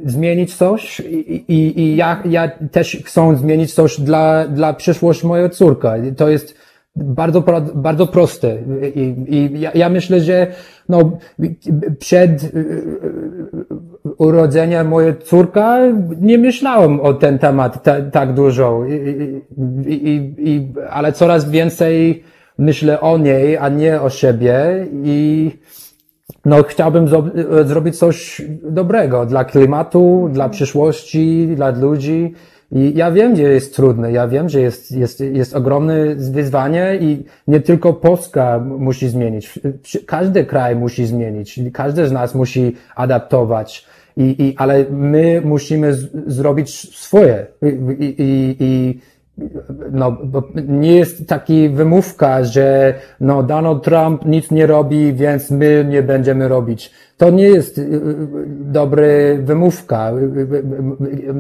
zmienić coś i, i, i ja, ja też chcę zmienić coś dla, dla przyszłości mojej córki. To jest bardzo, bardzo proste. I, i ja, ja, myślę, że no, przed y, y, urodzeniem mojej córki nie myślałem o ten temat ta, tak dużo. I, i, ale coraz więcej myślę o niej, a nie o siebie i no, chciałbym zrobić coś dobrego dla klimatu, dla przyszłości, dla ludzi. I ja wiem, że jest trudne, ja wiem, że jest, jest, jest ogromne wyzwanie i nie tylko Polska musi zmienić, każdy kraj musi zmienić, każdy z nas musi adaptować. I, i, ale my musimy z, zrobić swoje. I, i, i no, nie jest taki wymówka, że no, Donald Trump nic nie robi, więc my nie będziemy robić. To nie jest y, y, dobry wymówka.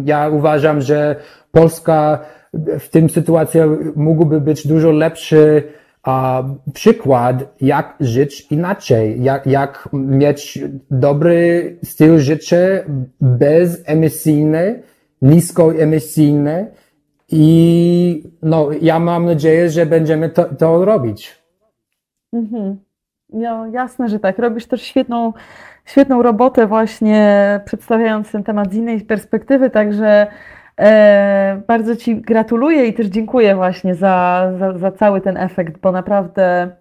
Ja uważam, że Polska w tym sytuacji mógłby być dużo lepszy a, przykład, jak żyć inaczej, jak, jak mieć dobry styl życia bezemisyjny, niskoemisyjny, i no, ja mam nadzieję, że będziemy to, to robić. Mhm. No, jasne, że tak. Robisz też świetną, świetną robotę właśnie przedstawiając ten temat z innej perspektywy, także e, bardzo Ci gratuluję i też dziękuję właśnie za, za, za cały ten efekt, bo naprawdę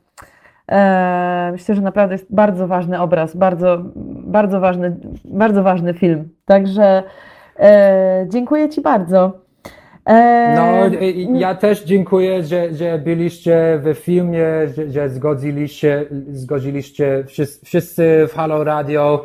e, myślę, że naprawdę jest bardzo ważny obraz, bardzo, bardzo, ważny, bardzo ważny film. Także e, dziękuję Ci bardzo. No, ja też dziękuję, że, że byliście w filmie, że, że zgodziliście, zgodziliście wszyscy, wszyscy w Halo Radio.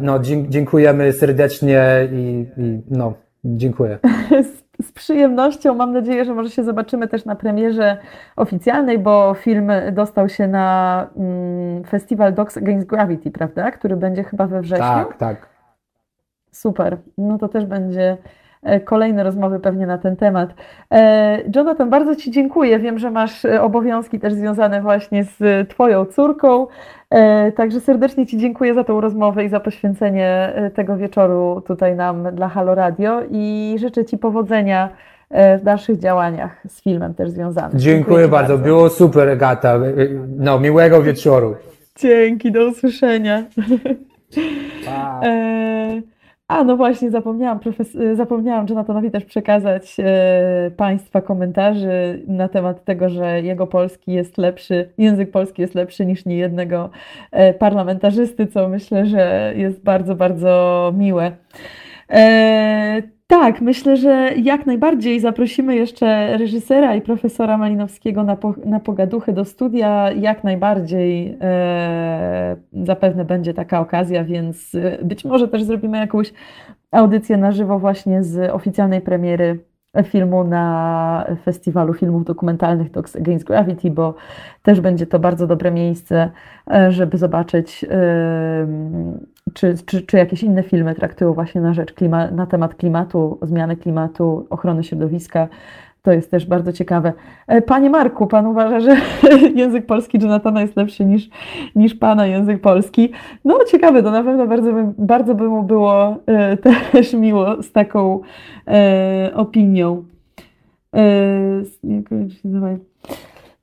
No, dziękujemy serdecznie i, i no, dziękuję. Z, z przyjemnością. Mam nadzieję, że może się zobaczymy też na premierze oficjalnej, bo film dostał się na mm, festiwal Dogs Against Gravity, prawda? Który będzie chyba we wrześniu. Tak, tak. Super. No to też będzie kolejne rozmowy pewnie na ten temat. E, Jonathan, bardzo Ci dziękuję. Wiem, że masz e, obowiązki też związane właśnie z Twoją córką. Także serdecznie Ci dziękuję za tą rozmowę i za poświęcenie tego wieczoru tutaj nam dla Halo Radio i życzę Ci powodzenia w dalszych działaniach z filmem też związanym. Dziękuję, dziękuję bardzo. bardzo. Było super, Agata. No, miłego wieczoru. Dzięki, do usłyszenia. A no właśnie, zapomniałam, profes- zapomniałam Jonathanowi też przekazać e, Państwa komentarzy na temat tego, że jego polski jest lepszy, język polski jest lepszy niż niejednego e, parlamentarzysty, co myślę, że jest bardzo, bardzo miłe. E, tak, myślę, że jak najbardziej zaprosimy jeszcze reżysera i profesora Malinowskiego na, po, na pogaduchy do studia. Jak najbardziej e, zapewne będzie taka okazja, więc e, być może też zrobimy jakąś audycję na żywo właśnie z oficjalnej premiery filmu na Festiwalu Filmów Dokumentalnych Dogs Against Gravity, bo też będzie to bardzo dobre miejsce, e, żeby zobaczyć, czy, czy, czy jakieś inne filmy traktują właśnie na rzecz klima, na temat klimatu, zmiany klimatu, ochrony środowiska. To jest też bardzo ciekawe. E, panie Marku, pan uważa, że język polski Jonathana jest lepszy niż, niż pana język polski? No ciekawe, to na pewno bardzo by, bardzo by mu było e, też miło z taką e, opinią.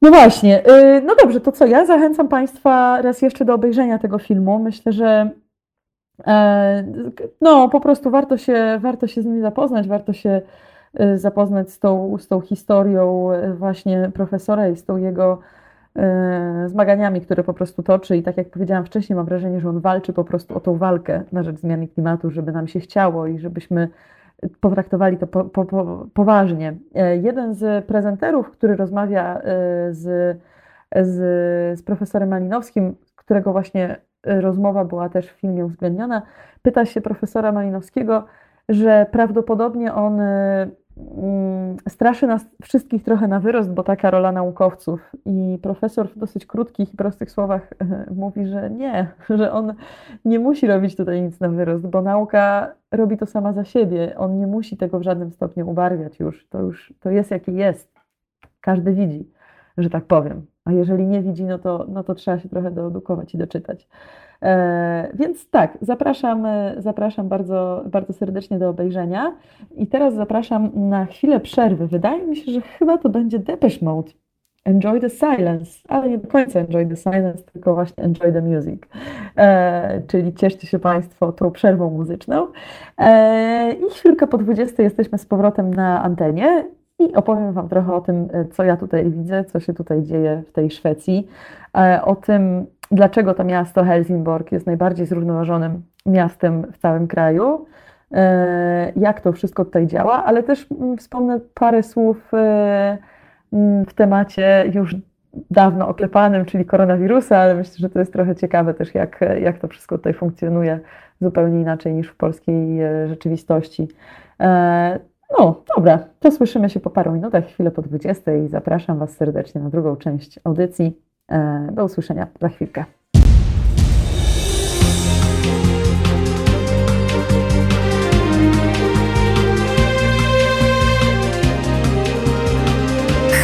No właśnie, no dobrze, to co ja zachęcam Państwa raz jeszcze do obejrzenia tego filmu. Myślę, że no po prostu warto się, warto się z nim zapoznać, warto się Y, zapoznać z tą, z tą historią y, właśnie profesora i z tą jego zmaganiami, które po prostu toczy. I tak jak powiedziałam wcześniej, mam wrażenie, że on walczy po prostu o tą walkę na rzecz zmiany klimatu, żeby nam się chciało i żebyśmy potraktowali to po, po, po, poważnie. Jeden z prezenterów, który rozmawia z, z, z profesorem Malinowskim, którego właśnie rozmowa była też w filmie uwzględniona, pyta się profesora Malinowskiego, że prawdopodobnie on Mm, straszy nas wszystkich trochę na wyrost, bo taka rola naukowców. I profesor w dosyć krótkich i prostych słowach mówi, że nie, że on nie musi robić tutaj nic na wyrost, bo nauka robi to sama za siebie. On nie musi tego w żadnym stopniu ubarwiać już. To już to jest jaki jest. Każdy widzi, że tak powiem. A jeżeli nie widzi, no to, no to trzeba się trochę doodukować i doczytać. E, więc tak, zapraszam, e, zapraszam bardzo, bardzo serdecznie do obejrzenia. I teraz zapraszam na chwilę przerwy. Wydaje mi się, że chyba to będzie Depeche Mode. Enjoy the silence, ale nie do końca enjoy the silence, tylko właśnie enjoy the music. E, czyli cieszcie się Państwo tą przerwą muzyczną. E, I chwilkę po 20 jesteśmy z powrotem na antenie i opowiem Wam trochę o tym, e, co ja tutaj widzę, co się tutaj dzieje w tej Szwecji, e, o tym, dlaczego to miasto Helsingborg jest najbardziej zrównoważonym miastem w całym kraju, e, jak to wszystko tutaj działa, ale też mm, wspomnę parę słów mm, w temacie już dawno oklepanym, czyli koronawirusa, ale myślę, że to jest trochę ciekawe też, jak, jak to wszystko tutaj funkcjonuje zupełnie inaczej niż w polskiej rzeczywistości. No, dobra, to słyszymy się po paru minutach, chwilę po 20 i zapraszam Was serdecznie na drugą część audycji. E, do usłyszenia za chwilkę.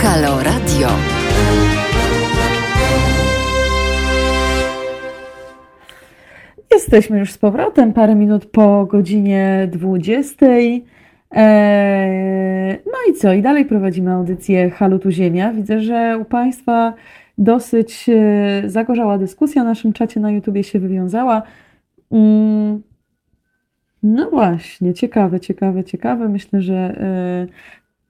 Halo Radio. Jesteśmy już z powrotem, parę minut po godzinie 20. Eee, no i co? I dalej prowadzimy audycję Halo tu Ziemia. Widzę, że u Państwa dosyć e, zagorzała dyskusja na naszym czacie na YouTubie się wywiązała. Mm, no właśnie, ciekawe, ciekawe, ciekawe. Myślę, że e,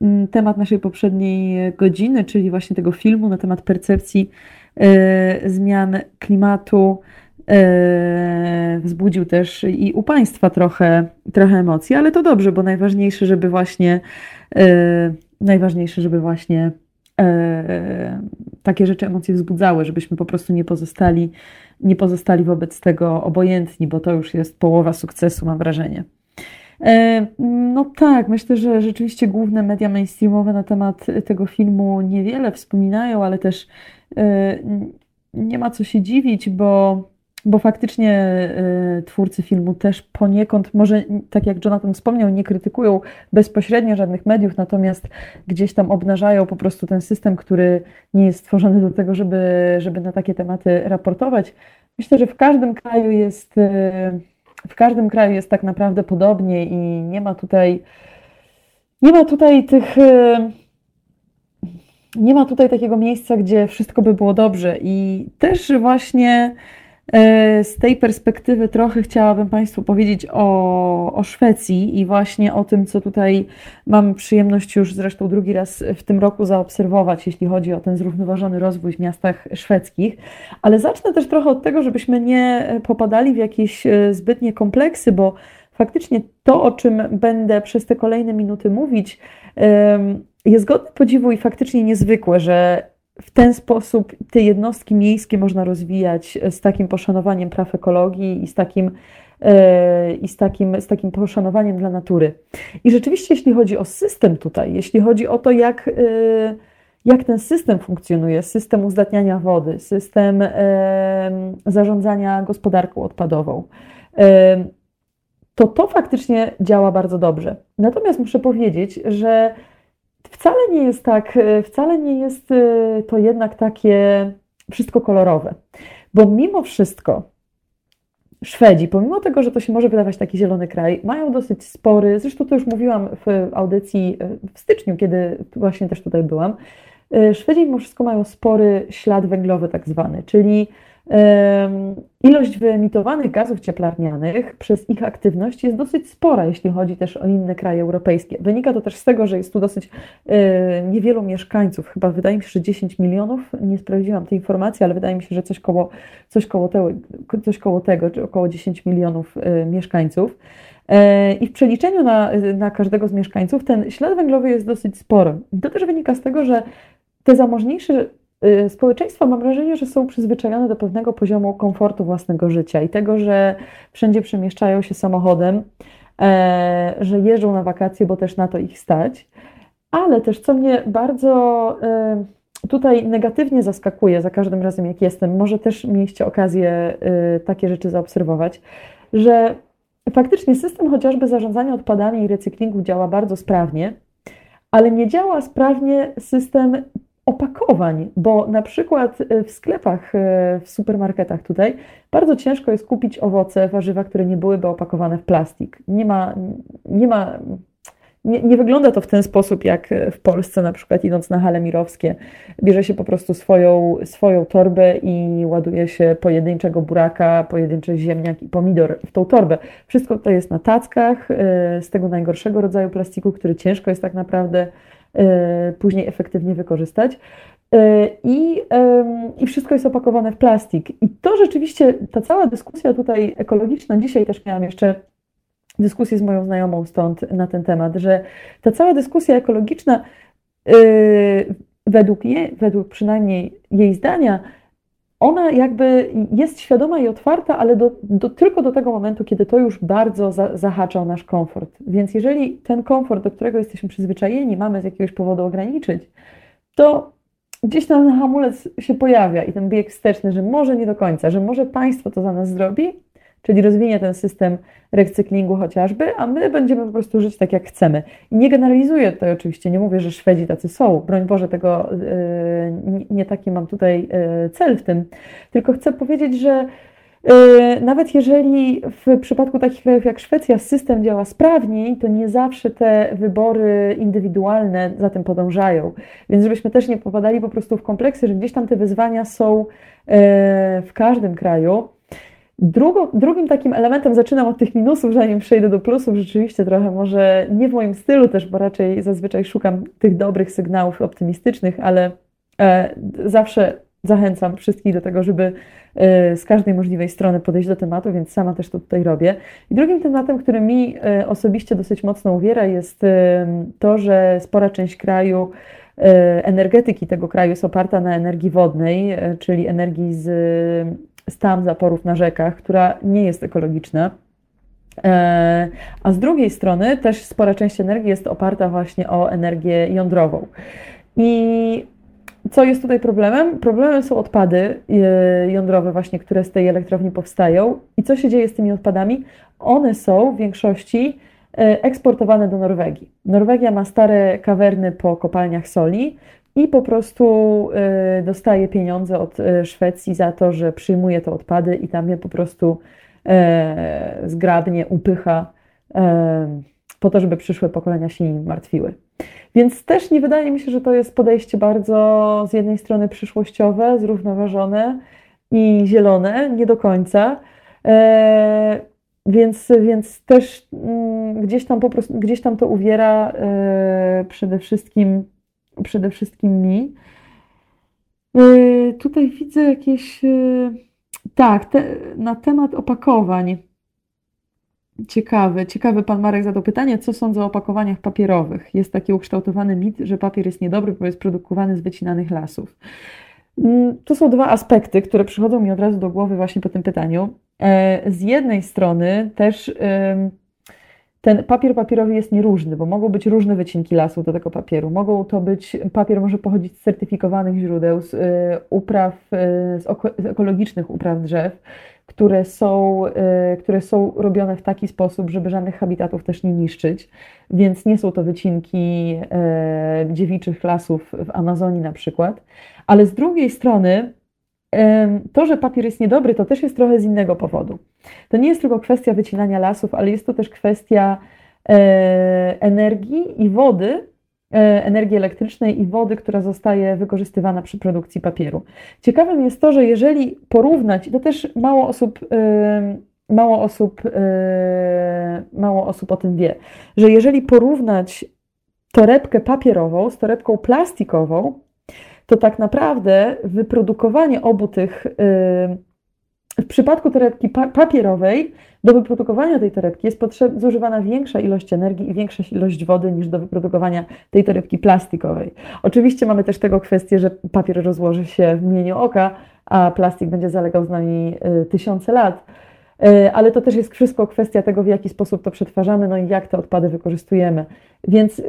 mm, temat naszej poprzedniej godziny, czyli właśnie tego filmu na temat percepcji e, zmian klimatu, E, wzbudził też i u Państwa trochę, trochę emocji, ale to dobrze, bo najważniejsze, żeby właśnie e, najważniejsze, żeby właśnie e, takie rzeczy emocje wzbudzały, żebyśmy po prostu nie pozostali, nie pozostali wobec tego obojętni, bo to już jest połowa sukcesu, mam wrażenie. No tak, myślę, że rzeczywiście główne media mainstreamowe na temat tego filmu niewiele wspominają, ale też nie ma co się dziwić, bo bo faktycznie y, twórcy filmu też poniekąd, może tak jak Jonathan wspomniał, nie krytykują bezpośrednio żadnych mediów, natomiast gdzieś tam obnażają po prostu ten system, który nie jest stworzony do tego, żeby, żeby na takie tematy raportować. Myślę, że w każdym kraju jest, y, w każdym kraju jest tak naprawdę podobnie i nie ma tutaj, nie ma tutaj tych. Y, nie ma tutaj takiego miejsca, gdzie wszystko by było dobrze. I też właśnie z tej perspektywy trochę chciałabym Państwu powiedzieć o, o Szwecji i właśnie o tym, co tutaj mam przyjemność już zresztą drugi raz w tym roku zaobserwować, jeśli chodzi o ten zrównoważony rozwój w miastach szwedzkich. Ale zacznę też trochę od tego, żebyśmy nie popadali w jakieś e, zbytnie kompleksy, bo faktycznie to, o czym będę przez te kolejne minuty mówić, jest godne podziwu i faktycznie niezwykłe, że w ten sposób te jednostki miejskie można rozwijać z takim poszanowaniem praw ekologii i z takim, e, i z takim, z takim poszanowaniem dla natury. I rzeczywiście, jeśli chodzi o system tutaj, jeśli chodzi o to, jak, e, jak ten system funkcjonuje, system uzdatniania wody, system e, zarządzania gospodarką odpadową, to to faktycznie działa bardzo dobrze. Natomiast muszę powiedzieć, że wcale nie jest tak, e, wcale nie jest e, to jednak takie wszystko kolorowe. Bo mimo wszystko Szwedzi, pomimo tego, że to się może wydawać taki zielony kraj, mają dosyć spory, zresztą to już mówiłam w audycji e, w styczniu, kiedy właśnie też tutaj byłam, Szwedzi mimo wszystko mają spory ślad węglowy tak zwany, czyli Ilość wyemitowanych gazów cieplarnianych przez ich aktywność jest dosyć spora, jeśli chodzi też o inne kraje europejskie. Wynika to też z tego, że jest tu dosyć niewielu mieszkańców, chyba wydaje mi się, że 10 milionów, nie sprawdziłam tej informacji, ale wydaje mi się, że coś koło, coś koło, tego, coś koło tego, czy około 10 milionów e, mieszkańców. E, I w przeliczeniu na, na każdego z mieszkańców ten ślad węglowy jest dosyć spory. To też wynika z tego, że te zamożniejsze społeczeństwa mam wrażenie, że są przyzwyczajone do pewnego poziomu komfortu własnego życia i tego, że wszędzie przemieszczają się samochodem, e, że jeżdżą na wakacje, bo też na to ich stać. Ale też, co mnie bardzo e, tutaj negatywnie zaskakuje za każdym razem, jak jestem, może też mieliście okazję e, takie rzeczy zaobserwować, że faktycznie system chociażby zarządzania odpadami i recyklingu działa bardzo sprawnie, ale nie działa sprawnie system opakowań, bo na przykład e, w sklepach, e, w supermarketach tutaj bardzo ciężko jest kupić owoce, warzywa, które nie byłyby opakowane w plastik. Nie ma, nie ma nie, nie, wygląda to w ten sposób jak w Polsce, na przykład idąc na hale mirowskie, bierze się po prostu swoją, swoją torbę i ładuje się pojedynczego buraka, pojedynczy ziemniak i pomidor w tą torbę. Wszystko to jest na tackach e, z tego najgorszego rodzaju plastiku, który ciężko jest tak naprawdę E, później efektywnie wykorzystać. E, I, I wszystko jest opakowane w plastik. I to rzeczywiście, ta cała dyskusja tutaj ekologiczna, dzisiaj też miałam jeszcze dyskusję z moją znajomą stąd na ten temat, że ta cała dyskusja ekologiczna, e, według, je, według przynajmniej jej zdania, ona jakby jest świadoma i otwarta, ale do, do, tylko do tego momentu, kiedy to już bardzo za, zahacza o nasz komfort. Więc jeżeli ten komfort, do którego jesteśmy przyzwyczajeni, mamy z jakiegoś powodu ograniczyć, to gdzieś ten hamulec się pojawia i ten bieg wsteczny, że może nie do końca, że może państwo to za nas zrobi, czyli rozwinie ten system recyklingu chociażby, a my będziemy po prostu żyć tak, jak chcemy. I nie generalizuję tutaj oczywiście, nie mówię, że Szwedzi tacy są, broń Boże, tego yy, nie taki mam tutaj yy, cel w tym, tylko chcę powiedzieć, że yy, nawet jeżeli w przypadku takich krajów jak Szwecja system działa sprawniej, to nie zawsze te wybory indywidualne za tym podążają. Więc żebyśmy też nie popadali po prostu w kompleksy, że gdzieś tam te wyzwania są w każdym kraju. Drugim takim elementem, zaczynam od tych minusów, zanim przejdę do plusów, rzeczywiście trochę może nie w moim stylu też, bo raczej zazwyczaj szukam tych dobrych sygnałów optymistycznych, ale e, zawsze zachęcam wszystkich do tego, żeby e, z każdej możliwej strony podejść do tematu, więc sama też to tutaj robię. I drugim tematem, który mi e, osobiście dosyć mocno uwiera, jest e, to, że spora część kraju e, energetyki tego kraju jest oparta na energii wodnej, e, czyli energii z stan zaporów na rzekach, która nie jest ekologiczna. E, a z drugiej strony też spora część energii jest oparta właśnie o energię jądrową. I co jest tutaj problemem? Problemem są odpady e, jądrowe właśnie, które z tej elektrowni powstają. I co się dzieje z tymi odpadami? One są w większości e, eksportowane do Norwegii. Norwegia ma stare kawerny po kopalniach soli, i po prostu y, dostaje pieniądze od y, Szwecji za to, że przyjmuje te odpady i tam je po prostu e, zgrabnie upycha po to, żeby przyszłe pokolenia się nim martwiły. Więc też nie wydaje mi się, że to jest podejście bardzo z jednej strony przyszłościowe, zrównoważone i zielone, nie do końca. Więc, więc też mm, gdzieś tam po prostu, gdzieś tam to uwiera przede wszystkim, przede wszystkim mi. E, tutaj widzę jakieś, tak, te, na temat opakowań. Ciekawe, ciekawe pan Marek zadał pytanie, co sądzę o opakowaniach papierowych. Jest taki ukształtowany mit, że papier jest niedobry, bo jest produkowany z wycinanych lasów. Mm, to są dwa aspekty, które przychodzą mi od razu do głowy właśnie po tym pytaniu. E, z jednej strony też ten papier papierowy jest nieróżny, bo mogą być różne wycinki lasów do tego papieru. Mogą to być, papier może pochodzić z certyfikowanych źródeł, z e, upraw, e, z ekologicznych upraw drzew, które są, które są robione w taki sposób, żeby żadnych habitatów też nie niszczyć. Więc nie są to wycinki dziewiczych lasów w Amazonii na przykład. Ale z drugiej strony, to, że papier jest niedobry, to też jest trochę z innego powodu. To nie jest tylko kwestia wycinania lasów, ale jest to też kwestia e, energii i wody, e, energii elektrycznej i wody, która zostaje wykorzystywana przy produkcji papieru. Ciekawym jest to, że jeżeli porównać, to też mało osób, mało osób, e, mało osób o tym wie, że jeżeli porównać torebkę papierową z torebką plastikową, to tak naprawdę wyprodukowanie obu tych, w przypadku torebki papierowej, do wyprodukowania tej torebki jest potrzeb, zużywana większa ilość energii i większa ilość wody niż do wyprodukowania tej torebki plastikowej. Oczywiście mamy też tego kwestię, że papier rozłoży się w mgnieniu oka, a plastik będzie zalegał z nami y, tysiące lat. Y, ale to też jest wszystko kwestia tego, w jaki sposób to przetwarzamy, no i jak te odpady wykorzystujemy. Więc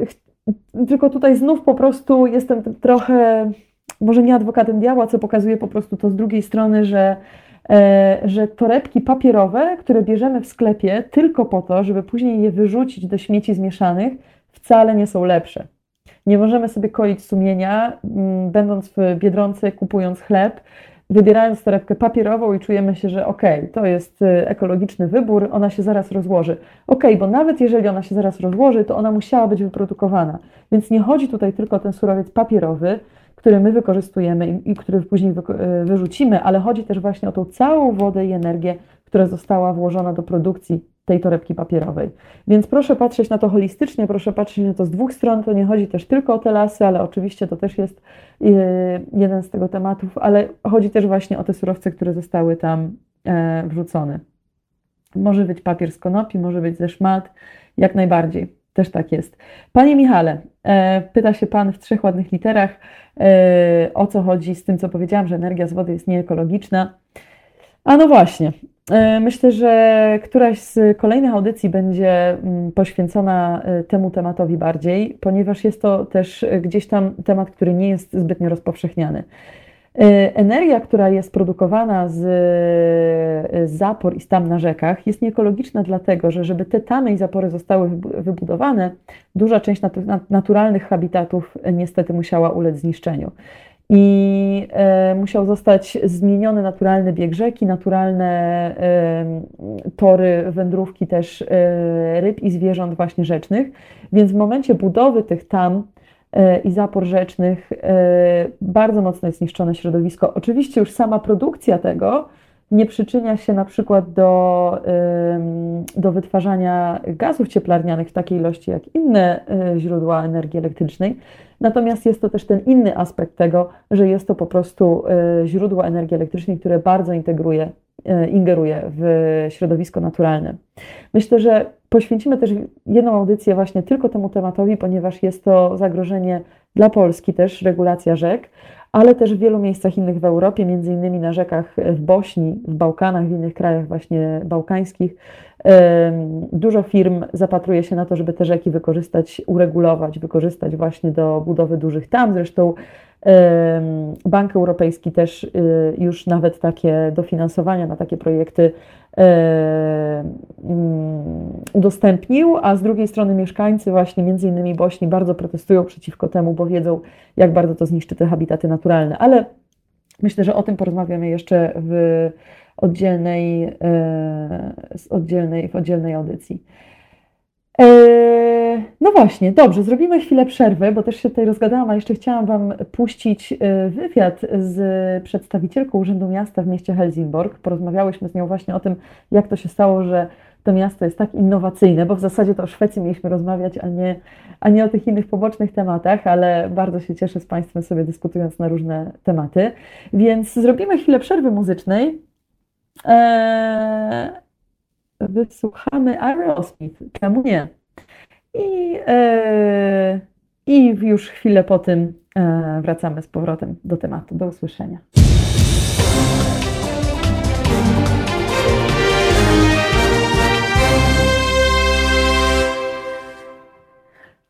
tylko tutaj znów po prostu jestem trochę może nie adwokatem diabła, co pokazuje po prostu to z drugiej strony, że, e, że torebki papierowe, które bierzemy w sklepie tylko po to, żeby później je wyrzucić do śmieci zmieszanych, wcale nie są lepsze. Nie możemy sobie koić sumienia, m, będąc w Biedronce, kupując chleb, wybierając torebkę papierową i czujemy się, że okej, okay, to jest e, ekologiczny wybór, ona się zaraz rozłoży. Okej, okay, bo nawet jeżeli ona się zaraz rozłoży, to ona musiała być wyprodukowana. Więc nie chodzi tutaj tylko o ten surowiec papierowy, który my wykorzystujemy i, i który później wy, e, wyrzucimy, ale chodzi też właśnie o tą całą wodę i energię, która została włożona do produkcji tej torebki papierowej. Więc proszę patrzeć na to holistycznie, proszę patrzeć na to z dwóch stron. To nie chodzi też tylko o te lasy, ale oczywiście to też jest e, jeden z tego tematów, ale chodzi też właśnie o te surowce, które zostały tam e, wrzucone. Może być papier z konopi, może być ze szmat, jak najbardziej. Też tak jest. Panie Michale, pyta się Pan w trzech ładnych literach, E, o co chodzi z tym, co powiedziałam, że energia z wody jest nieekologiczna. A no właśnie, e, myślę, że któraś z kolejnych audycji będzie mm, poświęcona e, temu tematowi bardziej, ponieważ jest to też gdzieś tam temat, który nie jest zbytnio rozpowszechniany. Y, energia, która jest produkowana z zapor i stam na rzekach, jest nieekologiczna, dlatego że żeby te tamy i zapory zostały wybudowane, duża część naturalnych habitatów niestety musiała ulec zniszczeniu. I e, musiał zostać zmieniony naturalny bieg rzeki, naturalne e, tory wędrówki też e, ryb i zwierząt właśnie rzecznych. Więc w momencie budowy tych tam i zapor rzecznych, bardzo mocno jest niszczone środowisko. Oczywiście już sama produkcja tego nie przyczynia się na przykład do, do wytwarzania gazów cieplarnianych w takiej ilości jak inne e, źródła energii elektrycznej, natomiast jest to też ten inny aspekt tego, że jest to po prostu źródło energii elektrycznej, które bardzo integruje, ingeruje w środowisko naturalne. Myślę, że Poświęcimy też jedną audycję właśnie tylko temu tematowi, ponieważ jest to zagrożenie dla Polski też, regulacja rzek, ale też w wielu miejscach innych w Europie, między innymi na rzekach w Bośni, w Bałkanach, w innych krajach właśnie bałkańskich. Dużo firm zapatruje się na to, żeby te rzeki wykorzystać, uregulować, wykorzystać właśnie do budowy dużych tam. Zresztą Bank Europejski też y, już nawet takie dofinansowania na takie projekty udostępnił, a z drugiej strony mieszkańcy właśnie między innymi Bośni bardzo protestują przeciwko temu, bo wiedzą, jak bardzo to zniszczy te habitaty naturalne. Ale myślę, że o tym porozmawiamy jeszcze w oddzielnej, z oddzielnej, w oddzielnej audycji. Eee, no właśnie, dobrze, zrobimy chwilę przerwy, bo też się tutaj rozgadałam, a jeszcze chciałam Wam puścić e, wywiad z przedstawicielką Urzędu Miasta w mieście Helsingborg. Porozmawiałyśmy z nią właśnie o tym, jak to się stało, że to miasto jest tak innowacyjne, bo w zasadzie to o Szwecji mieliśmy rozmawiać, a nie, a nie o tych innych pobocznych tematach, ale bardzo się cieszę z Państwem sobie dyskutując na różne tematy. Więc zrobimy chwilę przerwy muzycznej. Eee, wysłuchamy Aerosmith, czemu nie? I, e, I już chwilę po tym e, wracamy z powrotem do tematu. Do usłyszenia.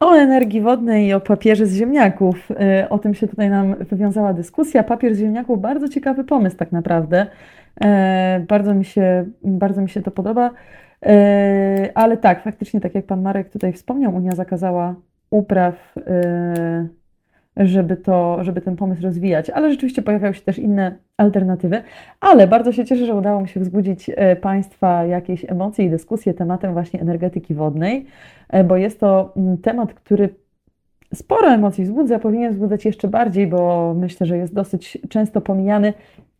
O energii wodnej i o papierze z ziemniaków. E, o tym się tutaj nam wywiązała dyskusja. Papier z ziemniaków bardzo ciekawy pomysł tak naprawdę. E, bardzo mi się, bardzo mi się to podoba. E, ale tak, faktycznie, tak jak pan Marek tutaj wspomniał, Unia zakazała upraw, żeby, to, żeby ten pomysł rozwijać, ale rzeczywiście pojawiały się też inne alternatywy. Ale bardzo się cieszę, że udało mi się wzbudzić Państwa jakieś emocje i dyskusje tematem właśnie energetyki wodnej. E, bo jest to mm, temat, który sporo emocji wzbudza, powinien wzbudzać jeszcze bardziej, bo myślę, że jest dosyć często pomijany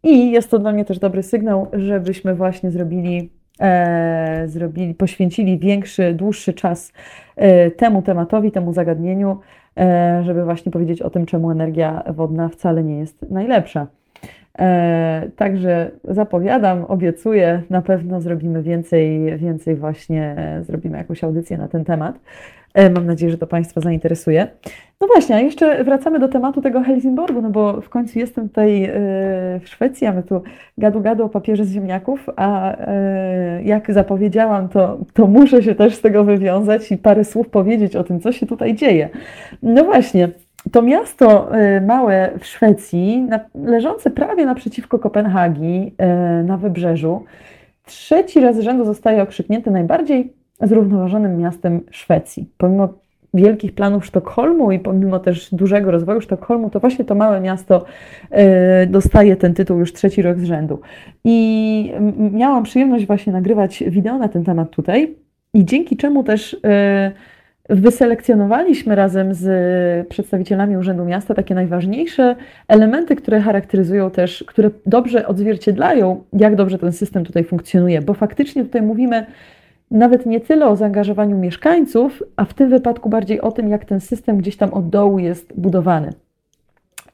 i jest to dla mnie też dobry sygnał, żebyśmy właśnie zrobili, e, zrobili poświęcili większy, dłuższy czas e, temu tematowi, temu zagadnieniu, e, żeby właśnie powiedzieć o tym, czemu energia wodna wcale nie jest najlepsza. E, także zapowiadam, obiecuję, na pewno zrobimy więcej, więcej właśnie, zrobimy jakąś audycję na ten temat. E, mam nadzieję, że to Państwa zainteresuje. No właśnie, a jeszcze wracamy do tematu tego Helsingborgu, no bo w końcu jestem tutaj e, w Szwecji, a my tu gadu gadu o papierze z ziemniaków, a jak zapowiedziałam, to, to muszę się też z tego wywiązać i parę słów powiedzieć o tym, co się tutaj dzieje. No właśnie, to miasto małe w Szwecji, leżące prawie naprzeciwko Kopenhagi na wybrzeżu, trzeci raz rzędu zostaje okrzyknięte najbardziej zrównoważonym miastem Szwecji. Pomimo wielkich planów Sztokholmu i pomimo też dużego rozwoju Sztokholmu, to właśnie to małe miasto y, dostaje ten tytuł już trzeci rok z rzędu. I miałam przyjemność właśnie nagrywać wideo na ten temat tutaj i dzięki czemu też Wyselekcjonowaliśmy razem z przedstawicielami Urzędu Miasta takie najważniejsze elementy, które charakteryzują też, które dobrze odzwierciedlają, jak dobrze ten system tutaj funkcjonuje, bo faktycznie tutaj mówimy nawet nie tyle o zaangażowaniu mieszkańców, a w tym wypadku bardziej o tym, jak ten system gdzieś tam od dołu jest budowany.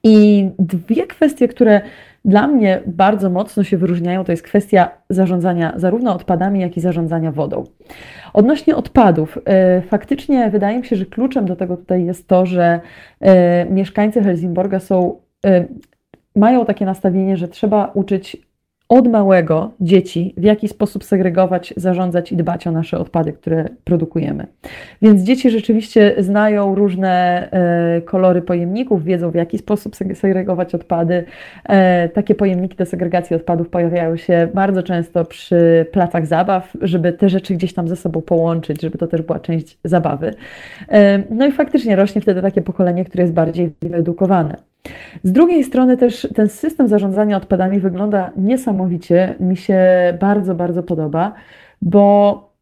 I dwie kwestie, które dla mnie bardzo mocno się wyróżniają, to jest kwestia zarządzania zarówno odpadami, jak i zarządzania wodą. Odnośnie odpadów, y, faktycznie wydaje mi się, że kluczem do tego tutaj jest to, że y, mieszkańcy Helsingborga są, y, mają takie nastawienie, że trzeba uczyć od małego dzieci, w jaki sposób segregować, zarządzać i dbać o nasze odpady, które produkujemy. Więc dzieci rzeczywiście znają różne e, kolory pojemników, wiedzą w jaki sposób segregować odpady. E, takie pojemniki do segregacji odpadów pojawiają się bardzo często przy placach zabaw, żeby te rzeczy gdzieś tam ze sobą połączyć, żeby to też była część zabawy. E, no i faktycznie rośnie wtedy takie pokolenie, które jest bardziej wyedukowane. Z drugiej strony też ten system zarządzania odpadami wygląda niesamowicie. Mi się bardzo, bardzo podoba, bo,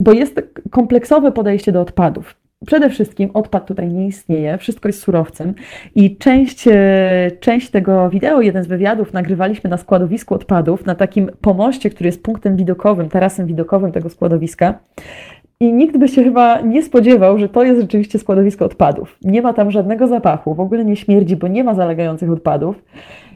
bo jest kompleksowe podejście do odpadów. Przede wszystkim odpad tutaj nie istnieje, wszystko jest surowcem i część, e, część tego wideo, jeden z wywiadów nagrywaliśmy na składowisku odpadów, na takim pomoście, który jest punktem widokowym, tarasem widokowym tego składowiska. I nikt by się chyba nie spodziewał, że to jest rzeczywiście składowisko odpadów. Nie ma tam żadnego zapachu, w ogóle nie śmierdzi, bo nie ma zalegających odpadów.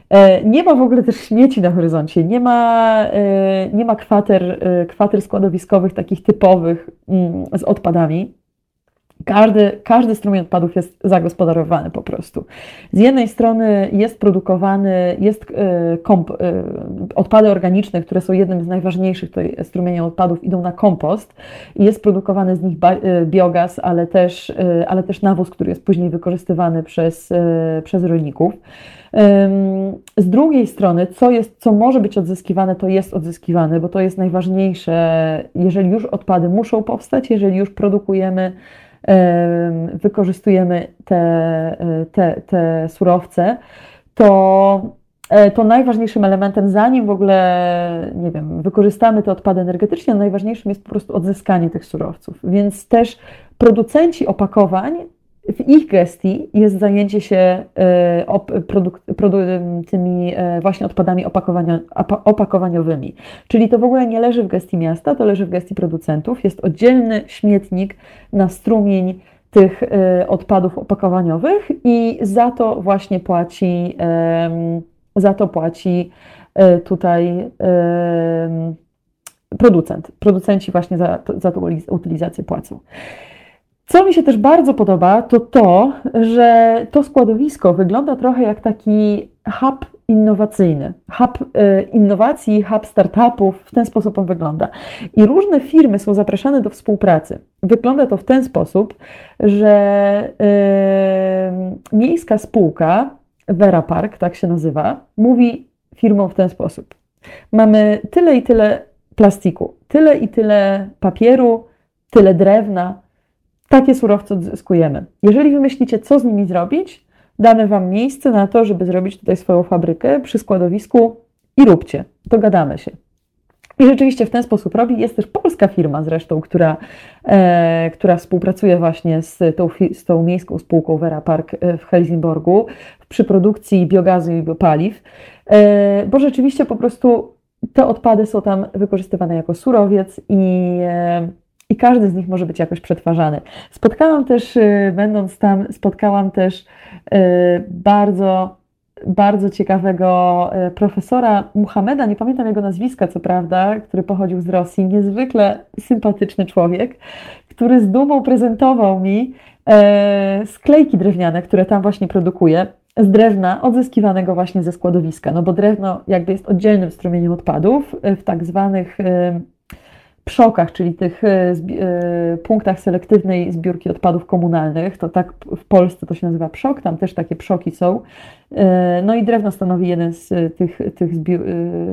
E, nie ma w ogóle też śmieci na horyzoncie, nie ma, e, nie ma kwater, e, kwater składowiskowych takich typowych mm, z odpadami. Każdy, każdy strumień odpadów jest zagospodarowany po prostu. Z jednej strony jest produkowany, jest e, komp, e, odpady organiczne, które są jednym z najważniejszych tutaj strumieni odpadów, idą na kompost i jest produkowany z nich e, biogaz, ale też, ale też nawóz, który jest później wykorzystywany przez, przez rolników. Z drugiej strony, co, jest, co może być odzyskiwane, to jest odzyskiwane, bo to jest najważniejsze, jeżeli już odpady muszą powstać, jeżeli już produkujemy wykorzystujemy te, te, te surowce, to e, to najważniejszym elementem, zanim w ogóle, nie wiem, wykorzystamy te odpady energetycznie, najważniejszym jest po prostu odzyskanie tych surowców. Więc też producenci opakowań w ich gestii jest zajęcie się e, tymi e, właśnie odpadami opakowaniowymi. Czyli to w ogóle nie leży w gestii miasta, to leży w gestii producentów. Jest oddzielny śmietnik na strumień tych e, odpadów opakowaniowych i za to właśnie płaci, za to płaci tutaj producent. Producenci właśnie za, za tą utylizację płacą. Co mi się też bardzo podoba, to to, że to składowisko wygląda trochę jak taki hub innowacyjny, hub y, innowacji, hub startupów, w ten sposób on wygląda. I różne firmy są zapraszane do współpracy. Wygląda to w ten sposób, że y, miejska spółka, Vera Park, tak się nazywa, mówi firmom w ten sposób. Mamy tyle i tyle plastiku, tyle i tyle papieru, tyle drewna, takie surowce odzyskujemy. Jeżeli wymyślicie, co z nimi zrobić, damy Wam miejsce na to, żeby zrobić tutaj swoją fabrykę przy składowisku i róbcie. Dogadamy się. I rzeczywiście w ten sposób robi. Jest też polska firma zresztą, która, e, która współpracuje właśnie z tą, z tą miejską spółką Vera Park e, w Helsingborgu przy produkcji biogazu i biopaliw, e, bo rzeczywiście po prostu te odpady są tam wykorzystywane jako surowiec i e, i każdy z nich może być jakoś przetwarzany. Spotkałam też, y, będąc tam, spotkałam też y, bardzo, bardzo ciekawego y, profesora Muhameda, nie pamiętam jego nazwiska, co prawda, który pochodził z Rosji, niezwykle sympatyczny człowiek, który z dumą prezentował mi sklejki drewniane, które tam właśnie produkuje z drewna odzyskiwanego właśnie ze składowiska, no bo drewno jakby jest oddzielnym strumieniem odpadów w tak zwanych PSZOK-ach, czyli tych e, e, punktach selektywnej zbiórki odpadów komunalnych, to tak w Polsce to się nazywa PSZOK, tam też takie PSZOKi są. E, no i drewno stanowi jeden z tych, tych,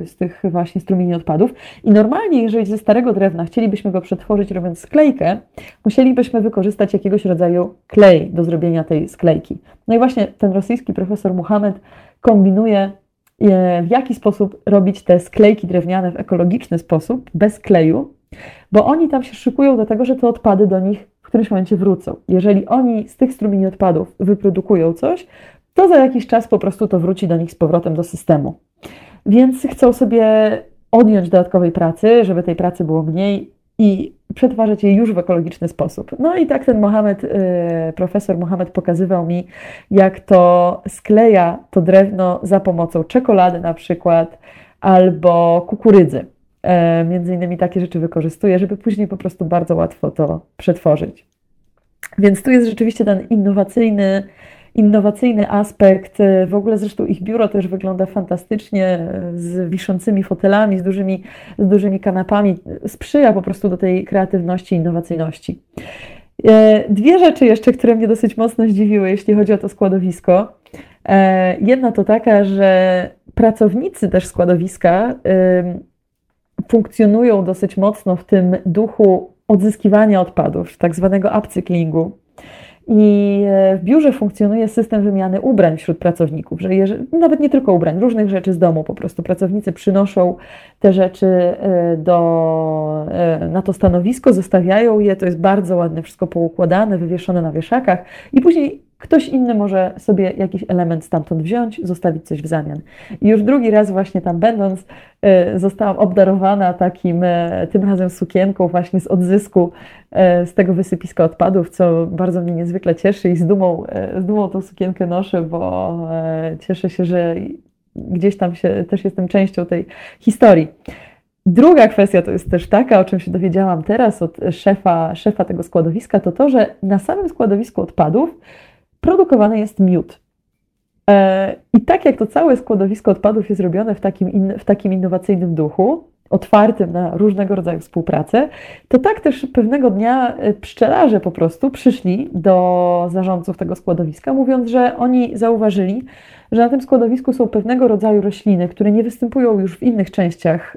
z tych właśnie strumieni odpadów. I normalnie, jeżeli ze starego drewna chcielibyśmy go przetworzyć robiąc sklejkę, musielibyśmy wykorzystać jakiegoś rodzaju klej do zrobienia tej sklejki. No i właśnie ten rosyjski profesor Muhammad kombinuje w jaki sposób robić te sklejki drewniane w ekologiczny sposób, bez kleju, bo oni tam się szykują do tego, że te odpady do nich w którymś momencie wrócą. Jeżeli oni z tych strumieni odpadów wyprodukują coś, to za jakiś czas po prostu to wróci do nich z powrotem do systemu. Więc chcą sobie odjąć dodatkowej pracy, żeby tej pracy było mniej i przetwarzać je już w ekologiczny sposób. No i tak ten Mohamed, y, profesor Mohamed pokazywał mi, jak to skleja to drewno za pomocą czekolady na przykład albo kukurydzy. E, między innymi takie rzeczy wykorzystuje, żeby później po prostu bardzo łatwo to przetworzyć. Więc tu jest rzeczywiście ten innowacyjny, innowacyjny aspekt. W ogóle zresztą ich biuro też wygląda fantastycznie, z wiszącymi fotelami, z dużymi, z dużymi kanapami. Sprzyja po prostu do tej kreatywności innowacyjności. E, dwie rzeczy jeszcze, które mnie dosyć mocno zdziwiły, jeśli chodzi o to składowisko. E, jedna to taka, że pracownicy też składowiska funkcjonują dosyć mocno w tym duchu odzyskiwania odpadów, tak zwanego upcyklingu. I e, w biurze funkcjonuje system wymiany ubrań wśród pracowników, że nawet nie tylko ubrań, różnych rzeczy z domu po prostu. Pracownicy przynoszą te rzeczy e, do, e, na to stanowisko, zostawiają je, to jest bardzo ładne, wszystko poukładane, wywieszone na wieszakach i później Ktoś inny może sobie jakiś element stamtąd wziąć, zostawić coś w zamian. I już drugi raz właśnie tam będąc, y, zostałam obdarowana takim, y, tym razem sukienką właśnie z odzysku y, z tego wysypiska odpadów, co bardzo mnie niezwykle cieszy i z dumą, z dumą tą sukienkę noszę, bo cieszę się, że gdzieś tam się, też jestem częścią tej historii. Druga kwestia to jest też taka, o czym się dowiedziałam teraz od szefa, szefa tego składowiska, to to, że na samym składowisku odpadów produkowany jest miód. E, I tak jak to całe składowisko odpadów jest robione w takim, in, w takim innowacyjnym duchu, otwartym na różnego rodzaju współpracę, to tak też pewnego dnia e, pszczelarze po prostu przyszli do zarządców tego składowiska, mówiąc, że oni zauważyli, że na tym składowisku są pewnego rodzaju rośliny, które nie występują już w innych częściach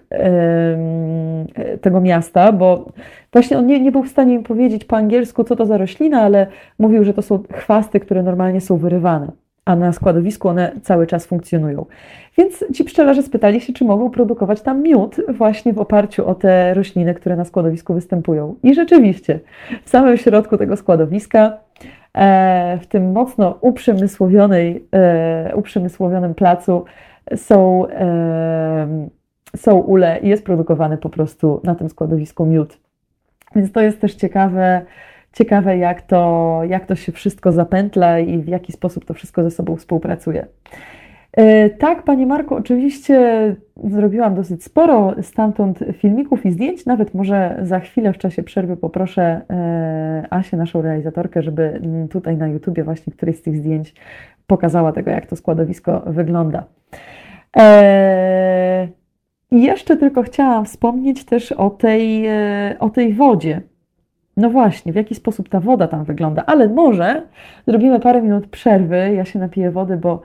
tego miasta, bo właśnie on nie, nie był w stanie im powiedzieć po angielsku, co to za roślina, ale mówił, że to są chwasty, które normalnie są wyrywane. a na składowisku one cały czas funkcjonują. Więc ci pszczelarze spytali się, czy mogą produkować tam miód właśnie w oparciu o te rośliny, które na składowisku występują. I rzeczywiście, w samym środku tego składowiska, w tym mocno uprzemysłowionej, e, uprzemysłowionym placu są, e, są ule i jest produkowany po prostu na tym składowisku miód. Więc to jest też ciekawe, ciekawe jak, to, jak to się wszystko zapętla i w jaki sposób to wszystko ze sobą współpracuje. E, tak, Panie Marku, oczywiście zrobiłam dosyć sporo stamtąd filmików i zdjęć. Nawet może za chwilę w czasie przerwy poproszę e, Asię, naszą realizatorkę, żeby tutaj na YouTubie właśnie któreś z tych zdjęć pokazała tego, jak to składowisko wygląda. E, I jeszcze tylko chciałam wspomnieć też o tej, o tej wodzie. No właśnie, w jaki sposób ta woda tam wygląda, ale może zrobimy parę minut przerwy. Ja się napiję wody, bo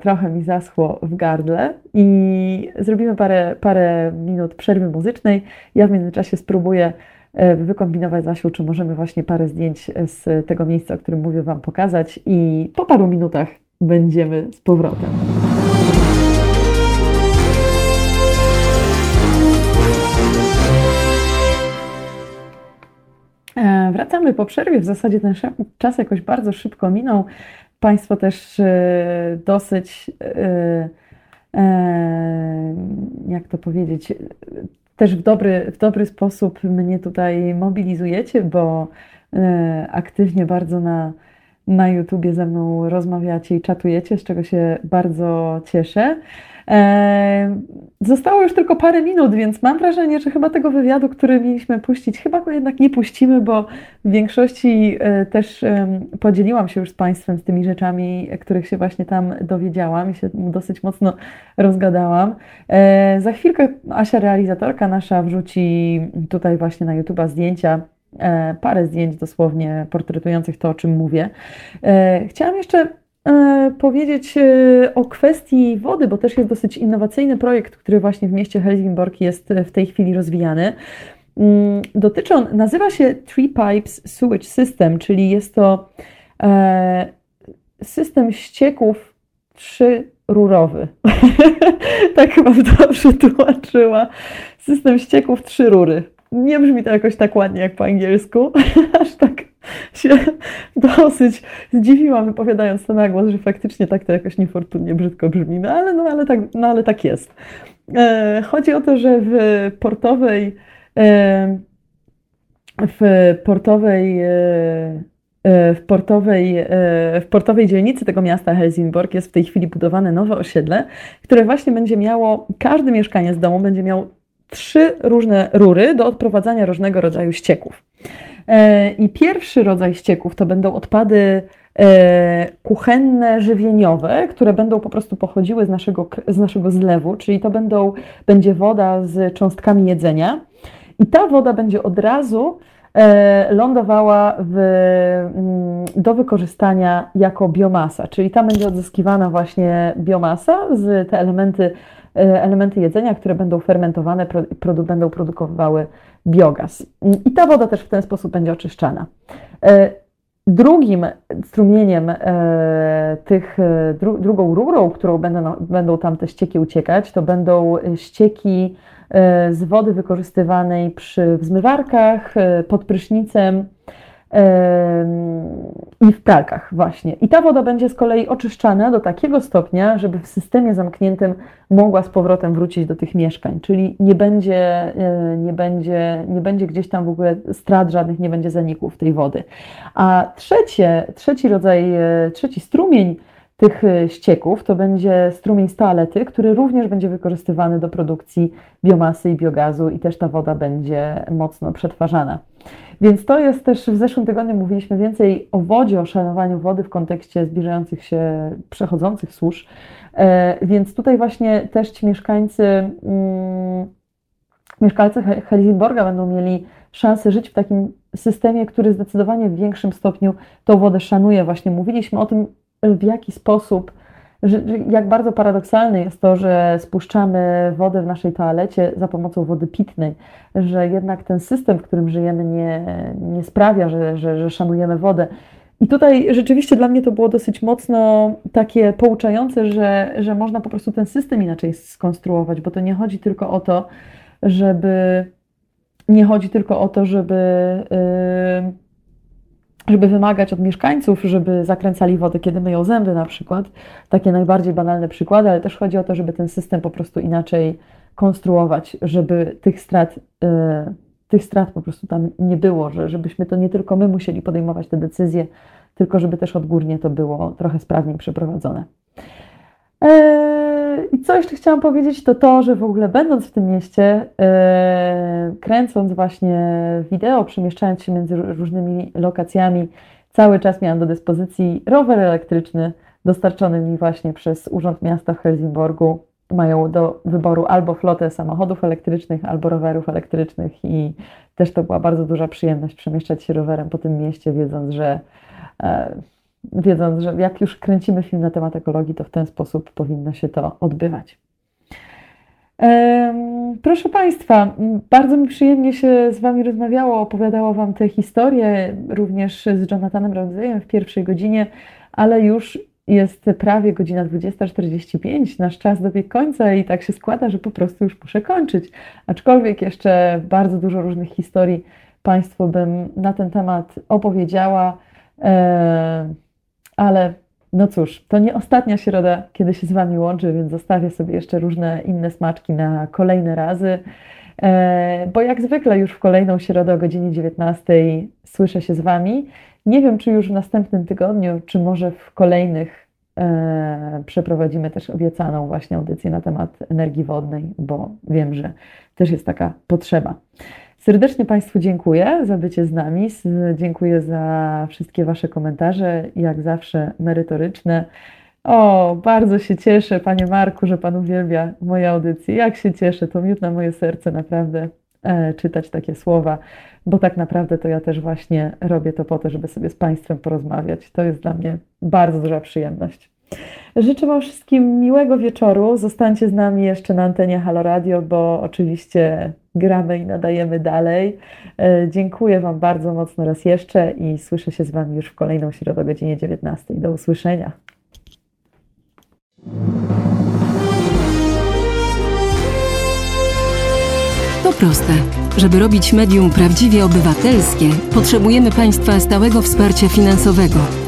trochę mi zaschło w gardle i zrobimy parę, parę minut przerwy muzycznej. Ja w międzyczasie spróbuję e, wykombinować z czy możemy właśnie parę zdjęć z tego miejsca, o którym mówię Wam pokazać i po paru minutach będziemy z powrotem. E, wracamy po przerwie. W zasadzie ten czas jakoś bardzo szybko minął. Państwo też e, dosyć, e, jak to powiedzieć, też w dobry, w dobry sposób mnie tutaj mobilizujecie, bo aktywnie bardzo na, na YouTubie ze mną rozmawiacie i czatujecie, z czego się bardzo cieszę. Zostało już tylko parę minut, więc mam wrażenie, że chyba tego wywiadu, który mieliśmy puścić, chyba go jednak nie puścimy, bo w większości e, też podzieliłam się już z Państwem z tymi rzeczami, których się właśnie tam dowiedziałam i się dosyć mocno rozgadałam. E, za chwilkę Asia, realizatorka nasza, wrzuci tutaj właśnie na YouTube'a zdjęcia e, parę zdjęć dosłownie portretujących to, o czym mówię. Chciałam jeszcze E, powiedzieć e, o kwestii wody, bo też jest dosyć innowacyjny projekt, który właśnie w mieście Helsingborg jest w tej chwili rozwijany. Mm, dotyczy on, nazywa się Three Pipes Sewage System, czyli jest to e, system ścieków trzyrurowy. tak chyba dobrze tłumaczyła. System ścieków trzy rury. Nie brzmi to jakoś tak ładnie jak po angielsku, aż tak się dosyć zdziwiłam, wypowiadając to na głos, że faktycznie tak to jakoś niefortunnie brzydko brzmi, no ale, no, ale, tak, no, ale tak jest. E, chodzi o to, że w portowej e, w portowej e, w portowej, w portowej dzielnicy tego miasta Helsingborg jest w tej chwili budowane nowe osiedle, które właśnie będzie miało, każdy mieszkaniec domu będzie miał trzy różne rury do odprowadzania różnego rodzaju ścieków. E, I pierwszy rodzaj ścieków to będą odpady e, kuchenne, żywieniowe, które będą po prostu pochodziły z naszego, z naszego zlewu, czyli to będą, będzie woda z cząstkami jedzenia. I ta woda będzie od razu e, lądowała w, mm, do wykorzystania jako biomasa, czyli tam będzie odzyskiwana właśnie biomasa z te elementy, elementy jedzenia, które będą fermentowane, produ, będą produkowały biogaz. I ta woda też w ten sposób będzie oczyszczana. E, drugim strumieniem e, tych, e, dru, drugą rurą, którą będą, będą tam te ścieki uciekać, to będą ścieki z wody wykorzystywanej przy zmywarkach, pod prysznicem, i w pralkach właśnie. I ta woda będzie z kolei oczyszczana do takiego stopnia, żeby w systemie zamkniętym mogła z powrotem wrócić do tych mieszkań, czyli nie będzie, e, nie będzie, nie będzie gdzieś tam w ogóle strat żadnych, nie będzie zaników tej wody. A trzecie, trzeci rodzaj, e, trzeci strumień tych e, ścieków to będzie strumień z toalety, który również będzie wykorzystywany do produkcji biomasy i biogazu i też ta woda będzie mocno przetwarzana. Więc to jest też, w zeszłym tygodniu mówiliśmy więcej o wodzie, o szanowaniu wody w kontekście zbliżających się, przechodzących służ. E, więc tutaj właśnie też ci mieszkańcy, mm, mieszkańcy Helsingborga będą mieli szansę żyć w takim systemie, który zdecydowanie w większym stopniu tą wodę szanuje. Właśnie mówiliśmy o tym, w jaki sposób że, jak bardzo paradoksalne jest to, że spuszczamy wodę w naszej toalecie za pomocą wody pitnej, że jednak ten system, w którym żyjemy, nie, nie sprawia, że, że, że szanujemy wodę. I tutaj rzeczywiście dla mnie to było dosyć mocno takie pouczające, że, że można po prostu ten system inaczej skonstruować, bo to nie chodzi tylko o to, żeby nie chodzi tylko o to, żeby, yy, żeby wymagać od mieszkańców, żeby zakręcali wodę, kiedy myją zęby na przykład. Takie najbardziej banalne przykłady, ale też chodzi o to, żeby ten system po prostu inaczej konstruować, żeby tych strat, yy, tych strat po prostu tam nie było, że, żebyśmy to nie tylko my musieli podejmować te decyzje, tylko żeby też odgórnie to było trochę sprawniej przeprowadzone. Eee, I co jeszcze chciałam powiedzieć, to to, że w ogóle będąc w tym mieście, eee, kręcąc właśnie wideo, przemieszczając się między różnymi lokacjami, cały czas miałam do dyspozycji rower elektryczny dostarczony mi właśnie przez Urząd Miasta w Helsingborgu. Mają do wyboru albo flotę samochodów elektrycznych, albo rowerów elektrycznych i też to była bardzo duża przyjemność przemieszczać się rowerem po tym mieście, wiedząc, że e, wiedząc, że jak już kręcimy film na temat ekologii, to w ten sposób powinno się to odbywać. Proszę Państwa, bardzo mi przyjemnie się z Wami rozmawiało, opowiadało Wam te historie, również z Jonathanem Ramseyem w pierwszej godzinie, ale już jest prawie godzina 20.45, nasz czas dobiegł końca i tak się składa, że po prostu już muszę kończyć. Aczkolwiek jeszcze bardzo dużo różnych historii Państwu bym na ten temat opowiedziała. Ale no cóż, to nie ostatnia środa, kiedy się z Wami łączę, więc zostawię sobie jeszcze różne inne smaczki na kolejne razy. E, bo jak zwykle już w kolejną środę o godzinie 19 słyszę się z Wami. Nie wiem, czy już w następnym tygodniu, czy może w kolejnych e, przeprowadzimy też obiecaną właśnie audycję na temat energii wodnej, bo wiem, że też jest taka potrzeba. Serdecznie Państwu dziękuję za bycie z nami. Dziękuję za wszystkie Wasze komentarze, jak zawsze merytoryczne. O, bardzo się cieszę, Panie Marku, że Pan uwielbia moje audycje. Jak się cieszę, to miód na moje serce naprawdę e, czytać takie słowa, bo tak naprawdę to ja też właśnie robię to po to, żeby sobie z Państwem porozmawiać. To jest dla mnie bardzo duża przyjemność. Życzę Wam wszystkim miłego wieczoru. Zostańcie z nami jeszcze na antenie Halo Radio, bo oczywiście gramy i nadajemy dalej. E, dziękuję Wam bardzo mocno raz jeszcze i słyszę się z Wami już w kolejną środę o godzinie 19. Do usłyszenia. To proste. Żeby robić medium prawdziwie obywatelskie, potrzebujemy Państwa stałego wsparcia finansowego.